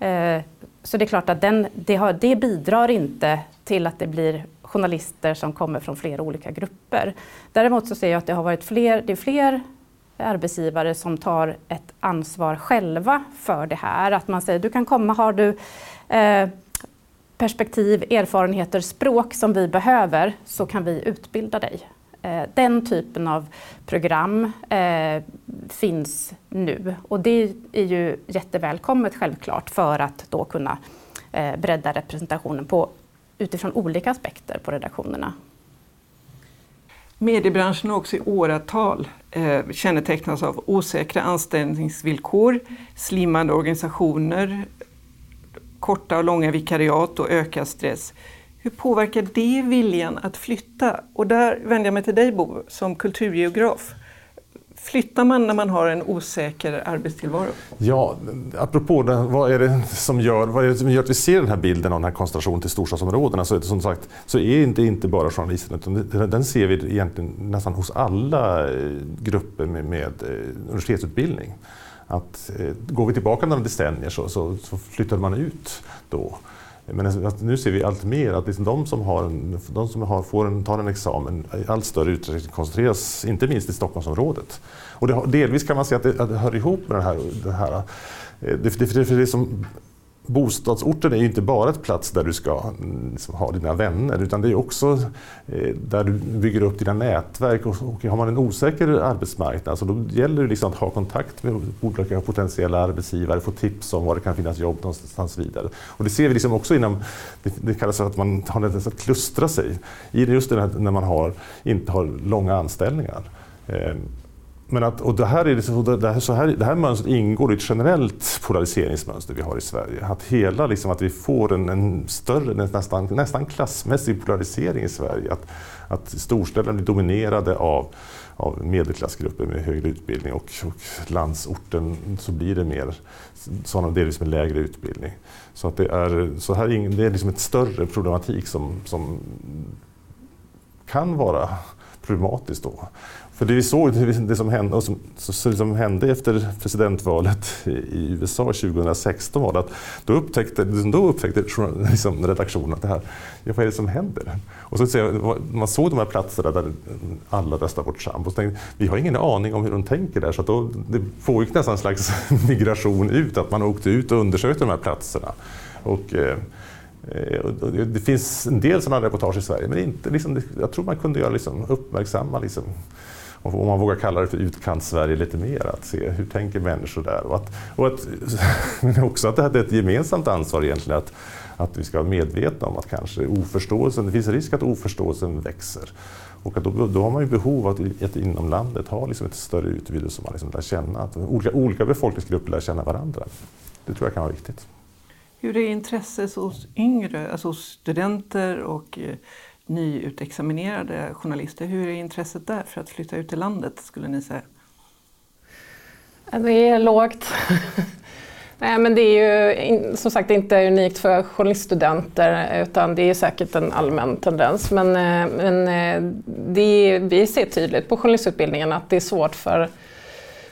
Eh, så det är klart att den, det, har, det bidrar inte till att det blir journalister som kommer från flera olika grupper. Däremot så ser jag att det har varit fler, det är fler arbetsgivare som tar ett ansvar själva för det här. Att man säger du kan komma, har du eh, perspektiv, erfarenheter, språk som vi behöver så kan vi utbilda dig. Eh, den typen av program eh, finns nu och det är ju jättevälkommet självklart för att då kunna eh, bredda representationen på, utifrån olika aspekter på redaktionerna. Mediebranschen har också i åratal eh, kännetecknas av osäkra anställningsvillkor, slimmade organisationer, korta och långa vikariat och ökad stress. Hur påverkar det viljan att flytta? Och där vänder jag mig till dig Bo, som kulturgeograf. Flyttar man när man har en osäker arbetstillvaro? Ja, apropå det, vad är det som gör, vad är det som gör att vi ser den här bilden av den här koncentrationen till storstadsområdena? Så, som sagt, så är det inte bara journalisterna, utan den ser vi egentligen nästan hos alla eh, grupper med, med eh, universitetsutbildning. Att, eh, går vi tillbaka några decennier så, så, så flyttade man ut då. Men alltså, nu ser vi allt mer att liksom de som, har en, de som har, får en, tar en examen i allt större utsträckning koncentreras, inte minst i Stockholmsområdet. Och det, delvis kan man säga att det, att det hör ihop med det här. Det här eh, det, det, det, det som bostadsorten är ju inte bara ett plats där du ska mm, liksom, ha dina vänner utan det är också eh, där du bygger upp dina nätverk. Och, och har man en osäker arbetsmarknad så då gäller det liksom att ha kontakt med olika potentiella arbetsgivare, få tips om var det kan finnas jobb någonstans vidare. Och det ser vi liksom också inom, det, det kallas för att man har att klustra sig i just det här, när man har, inte har långa anställningar. Eh, men att, och det, här är liksom, det, här, så här, det här mönstret ingår i ett generellt polariseringsmönster vi har i Sverige. Att, hela, liksom, att vi får en, en större, nästan, nästan klassmässig polarisering i Sverige. Att, att storstäderna blir dominerade av, av medelklassgrupper med högre utbildning och, och landsorten så blir det mer sådana delvis med lägre utbildning. Så, att det, är, så här, det är liksom ett större problematik som, som kan vara problematiskt då. För det vi såg, det som hände, och som, som hände efter presidentvalet i USA 2016 var att då upptäckte, då upptäckte liksom redaktionen att det här, ja, vad är det som händer? Och så, man såg de här platserna där alla röstar bort Trump och så tänkte vi har ingen aning om hur de tänker där. Så då, det pågick nästan en slags migration ut, att man åkte ut och undersökte de här platserna. Och, eh, det finns en del sådana reportage i Sverige, men inte, liksom, jag tror man kunde göra liksom, uppmärksamma liksom, om man vågar kalla det för utkants-Sverige lite mer, att se hur tänker människor där. Och, att, och att, men också att det är ett gemensamt ansvar egentligen, att, att vi ska vara medvetna om att kanske oförståelsen, det finns risk att oförståelsen växer. Och att då, då har man ju behov av att, att inom landet ha liksom ett större utbyte som man liksom lär känna, att olika, olika befolkningsgrupper lär känna varandra. Det tror jag kan vara viktigt. Hur är intresset hos yngre, alltså hos studenter och eh, nyutexaminerade journalister. Hur är intresset där för att flytta ut i landet skulle ni säga? Det är lågt. Nej, men det är ju som sagt inte unikt för journaliststudenter utan det är säkert en allmän tendens. Men, eh, men eh, det, vi ser tydligt på journalistutbildningen att det är svårt för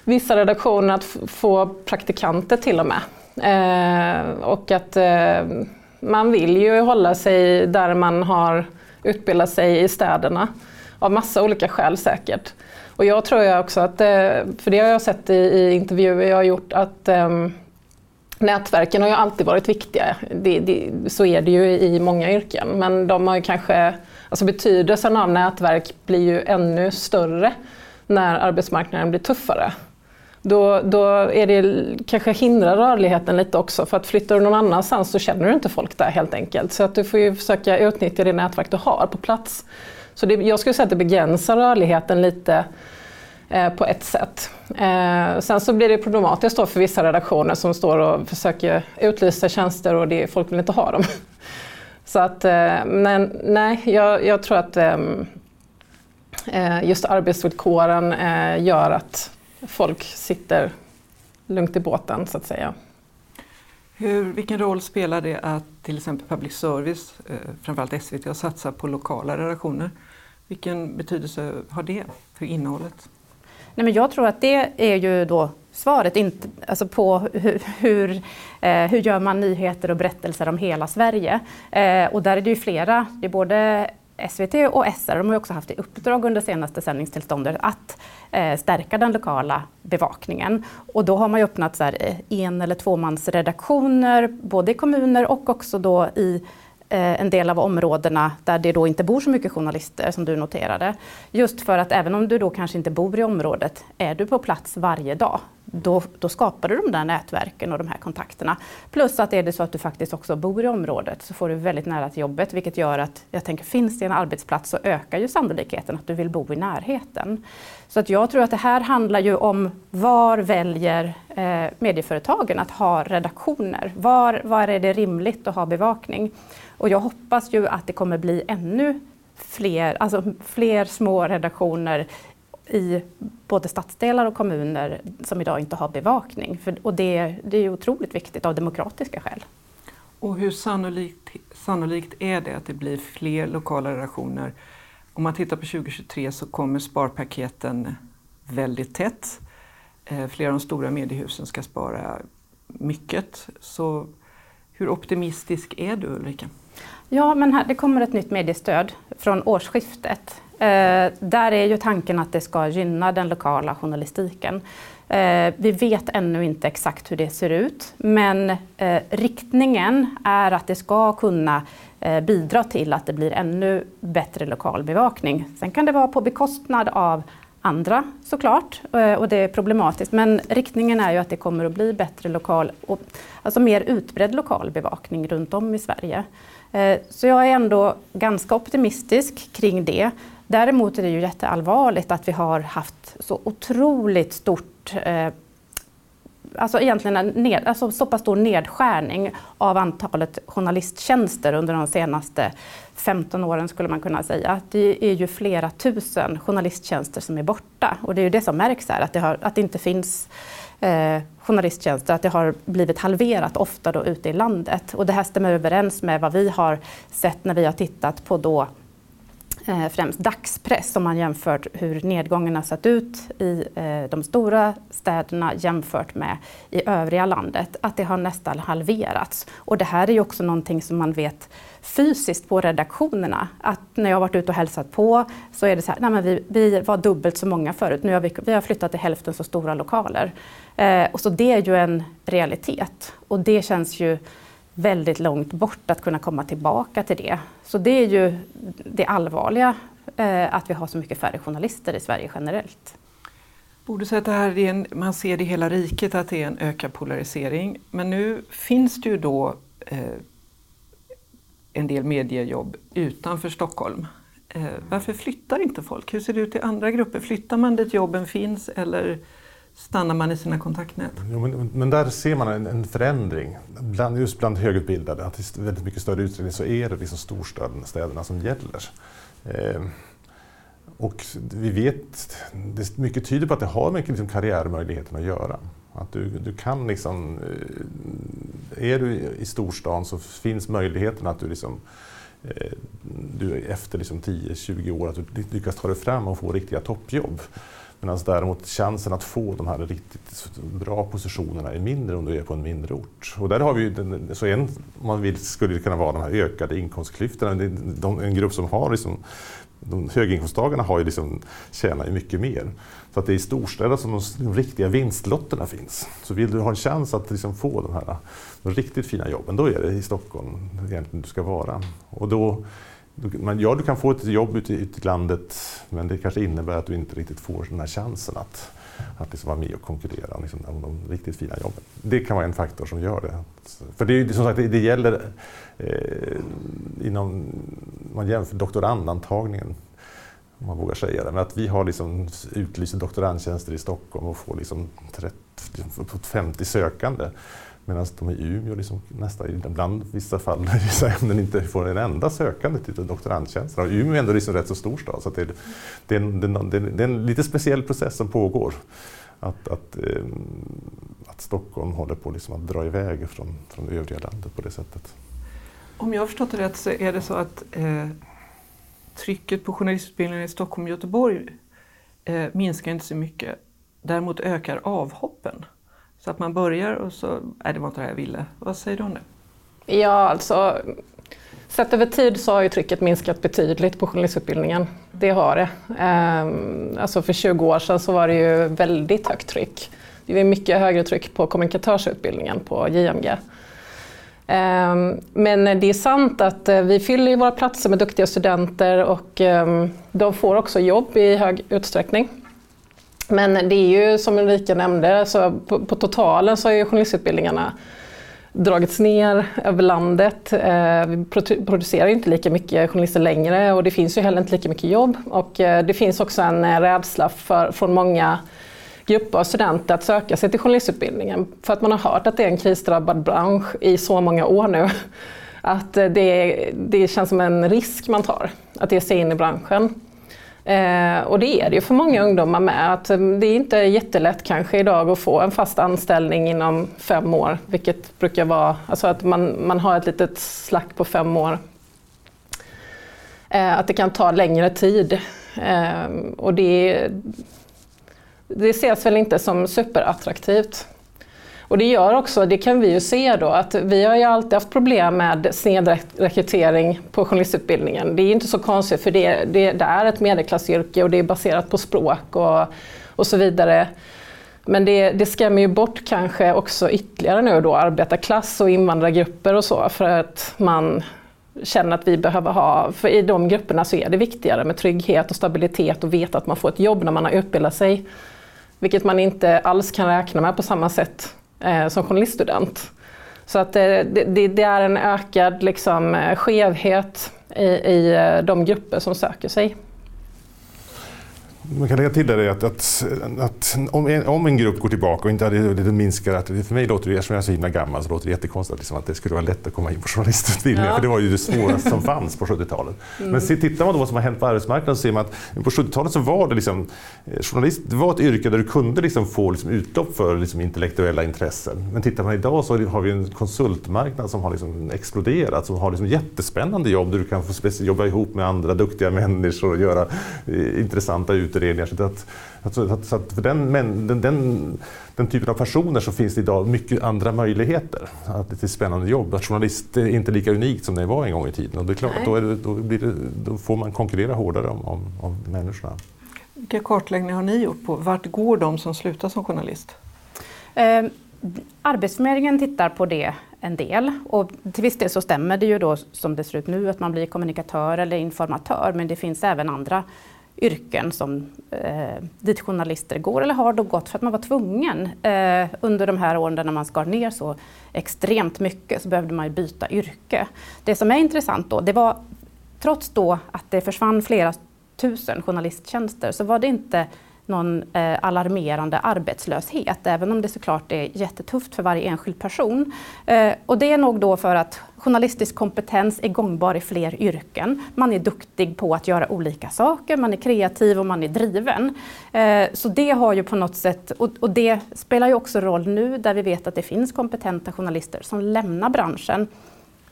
vissa redaktioner att få praktikanter till och med. Eh, och att eh, man vill ju hålla sig där man har utbilda sig i städerna. Av massa olika skäl säkert. Och jag tror jag också att, eh, för det har jag sett i, i intervjuer jag har gjort, att um, nätverken har ju alltid varit viktiga. Det, det, så är det ju i många yrken. Men de har ju kanske, alltså betydelsen av nätverk blir ju ännu större när arbetsmarknaden blir tuffare. Då, då är det, kanske hindrar rörligheten lite också för att flyttar du någon annanstans så känner du inte folk där helt enkelt. Så att du får ju försöka utnyttja det nätverk du har på plats. Så det, jag skulle säga att det begränsar rörligheten lite eh, på ett sätt. Eh, sen så blir det problematiskt då för vissa redaktioner som står och försöker utlysa tjänster och det, folk vill inte ha dem. Så att, eh, men nej, jag, jag tror att ehm, eh, just arbetsvillkoren eh, gör att folk sitter lugnt i båten så att säga. Hur, vilken roll spelar det att till exempel public service, eh, framförallt SVT, har satsat på lokala redaktioner? Vilken betydelse har det för innehållet? Nej, men jag tror att det är ju då svaret inte, alltså på hur, hur, eh, hur gör man nyheter och berättelser om hela Sverige. Eh, och där är det ju flera. Det är både SVT och SR de har också haft i uppdrag under senaste sändningstillståndet att eh, stärka den lokala bevakningen. Och då har man öppnat så här, eh, en eller tvåmansredaktioner både i kommuner och också då i Eh, en del av områdena där det då inte bor så mycket journalister som du noterade. Just för att även om du då kanske inte bor i området, är du på plats varje dag, då, då skapar du de där nätverken och de här kontakterna. Plus att är det så att du faktiskt också bor i området så får du väldigt nära till jobbet vilket gör att jag tänker finns det en arbetsplats så ökar ju sannolikheten att du vill bo i närheten. Så att jag tror att det här handlar ju om var väljer eh, medieföretagen att ha redaktioner? Var, var är det rimligt att ha bevakning? Och jag hoppas ju att det kommer bli ännu fler, alltså fler små redaktioner i både stadsdelar och kommuner som idag inte har bevakning. För, och det, det är otroligt viktigt av demokratiska skäl. Och hur sannolikt, sannolikt är det att det blir fler lokala redaktioner? Om man tittar på 2023 så kommer sparpaketen väldigt tätt. Eh, flera av de stora mediehusen ska spara mycket. Så hur optimistisk är du Ulrika? Ja, men här, det kommer ett nytt mediestöd från årsskiftet. Eh, där är ju tanken att det ska gynna den lokala journalistiken. Eh, vi vet ännu inte exakt hur det ser ut, men eh, riktningen är att det ska kunna eh, bidra till att det blir ännu bättre lokal bevakning. Sen kan det vara på bekostnad av andra såklart, eh, och det är problematiskt. Men riktningen är ju att det kommer att bli bättre lokal, och, alltså mer utbredd lokal bevakning runt om i Sverige. Eh, så jag är ändå ganska optimistisk kring det. Däremot är det ju jätteallvarligt att vi har haft så otroligt stort eh, alltså egentligen en ned, alltså så pass stor nedskärning av antalet journalisttjänster under de senaste 15 åren skulle man kunna säga. Det är ju flera tusen journalisttjänster som är borta och det är ju det som märks här, att det, har, att det inte finns eh, journalisttjänster, att det har blivit halverat ofta då ute i landet. Och det här stämmer överens med vad vi har sett när vi har tittat på då eh, Eh, främst dagspress om man jämför hur nedgången har sett ut i eh, de stora städerna jämfört med i övriga landet, att det har nästan halverats. Och det här är ju också någonting som man vet fysiskt på redaktionerna. Att när jag har varit ute och hälsat på så är det så här, nej men vi, vi var dubbelt så många förut, nu har vi, vi har flyttat till hälften så stora lokaler. Eh, och så det är ju en realitet och det känns ju väldigt långt bort att kunna komma tillbaka till det. Så det är ju det allvarliga, eh, att vi har så mycket färre journalister i Sverige generellt. Borde säga att det här är en, man ser det i hela riket att det är en ökad polarisering. Men nu finns det ju då eh, en del mediejobb utanför Stockholm. Eh, varför flyttar inte folk? Hur ser det ut i andra grupper? Flyttar man dit jobben finns eller stannar man i sina kontaktnät? Jo, men, men, där ser man en, en, förändring. Bland, just bland högutbildade, att i väldigt mycket större utsträckning så är det liksom storstäderna som gäller. Eh, och vi vet, det mycket tyder på att det har med liksom karriärmöjligheten att göra. Att du, du kan liksom, eh, är du i storstan så finns möjligheten att du liksom eh, du efter liksom 10-20 år att du lyckas ta dig fram och få riktiga toppjobb. Medan däremot chansen att få de här riktigt bra positionerna är mindre om du är på en mindre ort. Och där har vi den, så en, man vill, skulle det kunna vara de här ökade inkomstklyftorna. De, en grupp som har liksom, de höginkomsttagarna har ju liksom, tjänar ju mycket mer. Så att det är i storstäder som de, de, riktiga vinstlotterna finns. Så vill du ha en chans att liksom få de här de riktigt fina jobben, då är det i Stockholm egentligen du ska vara. Och då, men ja, du kan få ett jobb ute, i landet, men det kanske innebär att du inte riktigt får den här chansen att, att liksom vara med och konkurrera liksom, om de riktigt fina jobben. Det kan vara en faktor som gör det. För det, som sagt, det, det gäller eh, inom, man jämför doktorandantagningen, om man vågar säga det, men att vi har liksom utlyst doktorandtjänster i Stockholm och får liksom 30, 50 sökande. Medan de i Umeå liksom nästa, ibland i vissa fall vissa ämnen inte får en enda sökande till doktorandtjänster. Och Umeå är ändå liksom rätt så stor stad så det, är, det, är en, det, är, det är en lite speciell process som pågår. Att, att, eh, att Stockholm håller på liksom att dra iväg från, från övriga landet på det sättet. Om jag har förstått det rätt så är det så att eh, trycket på journalistutbildningen i Stockholm och Göteborg eh, minskar inte så mycket. Däremot ökar avhoppen. Så att man börjar och så, nej det var inte det jag ville. Vad säger du om det? Ja, alltså Sett över tid så har ju trycket minskat betydligt på journalistutbildningen. Det har det. Ehm, alltså för 20 år sedan så var det ju väldigt högt tryck. Det var mycket högre tryck på kommunikatörsutbildningen på JMG. Ehm, men det är sant att eh, vi fyller våra platser med duktiga studenter och ehm, de får också jobb i hög utsträckning. Men det är ju som Ulrika nämnde, så på, på totalen så har ju journalistutbildningarna dragits ner över landet. Eh, vi producerar inte lika mycket journalister längre och det finns ju heller inte lika mycket jobb. Och eh, det finns också en eh, rädsla för, från många grupper av studenter att söka sig till journalistutbildningen. För att man har hört att det är en krisdrabbad bransch i så många år nu. Att det, det känns som en risk man tar, att ge sig in i branschen. Eh, och det är det ju för många ungdomar med. Att eh, det är inte jättelätt kanske idag att få en fast anställning inom fem år, vilket brukar vara, alltså att man, man har ett litet slack på fem år. Eh, att det kan ta längre tid. Eh, och det, det ses väl inte som superattraktivt. Och det gör också, det kan vi ju se då, att vi har ju alltid haft problem med snedrekrytering på journalistutbildningen. Det är inte så konstigt för det, det, det är ett medelklassyrke och det är baserat på språk och, och så vidare. Men det, det skrämmer ju bort kanske också ytterligare nu då arbetarklass och invandrargrupper och så för att man känner att vi behöver ha, för i de grupperna så är det viktigare med trygghet och stabilitet och veta att man får ett jobb när man har utbildat sig. Vilket man inte alls kan räkna med på samma sätt eh, som journaliststudent. Så att eh, det, det, det, är en ökad liksom, eh, skevhet i, i eh, de grupper som söker sig. Man kan lägga till där att, att, att om, en, om, en, grupp går tillbaka och inte hade det minskar, att för mig låter det, eftersom jag är så himla gammal, så låter det jättekonstigt liksom, att det skulle vara lätt att komma in på journalistutbildningen, ja. för det var ju det svåraste som fanns på 70-talet. Mm. Men se, tittar man då vad som har hänt på arbetsmarknaden så ser man att på 70-talet så var det liksom, eh, journalist det var ett yrke där du kunde liksom få liksom utlopp för liksom intellektuella intressen. Men tittar man idag så har vi en konsultmarknad som har liksom exploderat, som har liksom jättespännande jobb där du kan få jobba ihop med andra duktiga människor och göra eh, intressanta utredningar utredningar. Så att, att, så att för den, den, den, den, typen av personer så finns det idag mycket andra möjligheter. Att det är spännande jobb. Att journalist är inte lika unikt som det var en gång i tiden. Och det är klart att då, det, då, det, då, får man konkurrera hårdare om, om, om människorna. Vilka kartläggningar har ni gjort på vart går de som slutar som journalist? Eh, Arbetsförmedlingen tittar på det en del och till viss del så stämmer det ju då som det ser ut nu att man blir kommunikatör eller informatör men det finns även andra yrken som eh, dit journalister går eller har då gått för att man var tvungen. Eh, under de här åren när man skar ner så extremt mycket så behövde man byta yrke. Det som är intressant då, det var trots då att det försvann flera tusen journalisttjänster så var det inte någon eh, alarmerande arbetslöshet, även om det såklart är jättetufft för varje enskild person. Eh, och det är nog då för att journalistisk kompetens är gångbar i fler yrken. Man är duktig på att göra olika saker, man är kreativ och man är driven. Eh, så det har ju på något sätt, och, och det spelar ju också roll nu där vi vet att det finns kompetenta journalister som lämnar branschen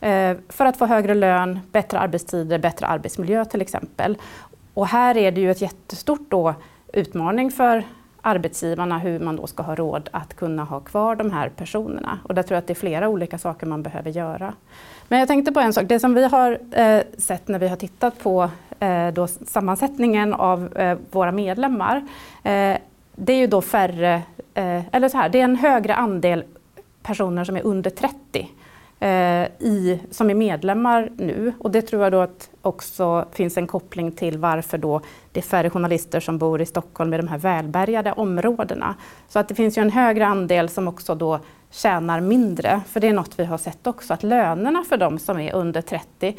eh, för att få högre lön, bättre arbetstider, bättre arbetsmiljö till exempel. Och här är det ju ett jättestort då utmaning för arbetsgivarna hur man då ska ha råd att kunna ha kvar de här personerna. Och där tror jag att det är flera olika saker man behöver göra. Men jag tänkte på en sak, det som vi har eh, sett när vi har tittat på eh, då sammansättningen av eh, våra medlemmar, eh, det är ju då färre, eh, eller så här, det är en högre andel personer som är under 30 Eh, i, som är medlemmar nu. Och det tror jag då att också finns en koppling till varför då det är färre journalister som bor i Stockholm i de här välbärgade områdena. Så att det finns ju en högre andel som också då tjänar mindre. För det är något vi har sett också, att lönerna för de som är under 30,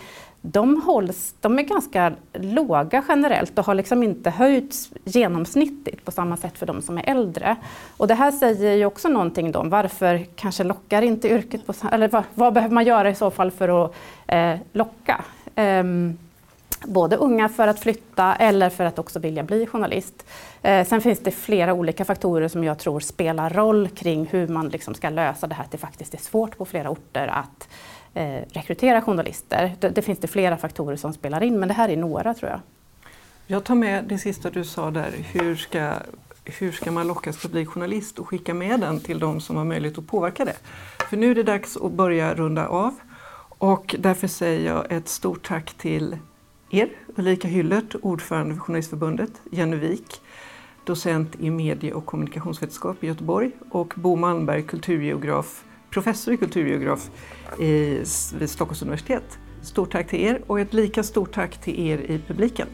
de, hålls, de är ganska låga generellt och har liksom inte höjts genomsnittligt på samma sätt för de som är äldre. Och det här säger ju också någonting då om varför kanske lockar inte yrket, på, eller vad, vad behöver man göra i så fall för att eh, locka? Um, både unga för att flytta eller för att också vilja bli journalist. Eh, sen finns det flera olika faktorer som jag tror spelar roll kring hur man liksom ska lösa det här att det faktiskt är svårt på flera orter att eh, rekrytera journalister. Det, det, finns det flera faktorer som spelar in men det här är några tror jag. Jag tar med det sista du sa där, hur ska, hur ska man lockas att bli journalist och skicka med den till de som har möjlighet att påverka det. För nu är det dags att börja runda av. Och därför säger jag ett stort tack till er, Ulrika Hyllert, ordförande för Journalistförbundet, Jenny Wik, docent i medie och kommunikationsvetenskap i Göteborg och Bo Malmberg, kulturgeograf, professor i kulturgeograf vid Stockholms universitet. Stort tack till er och ett lika stort tack till er i publiken.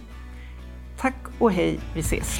Tack och hej, vi ses!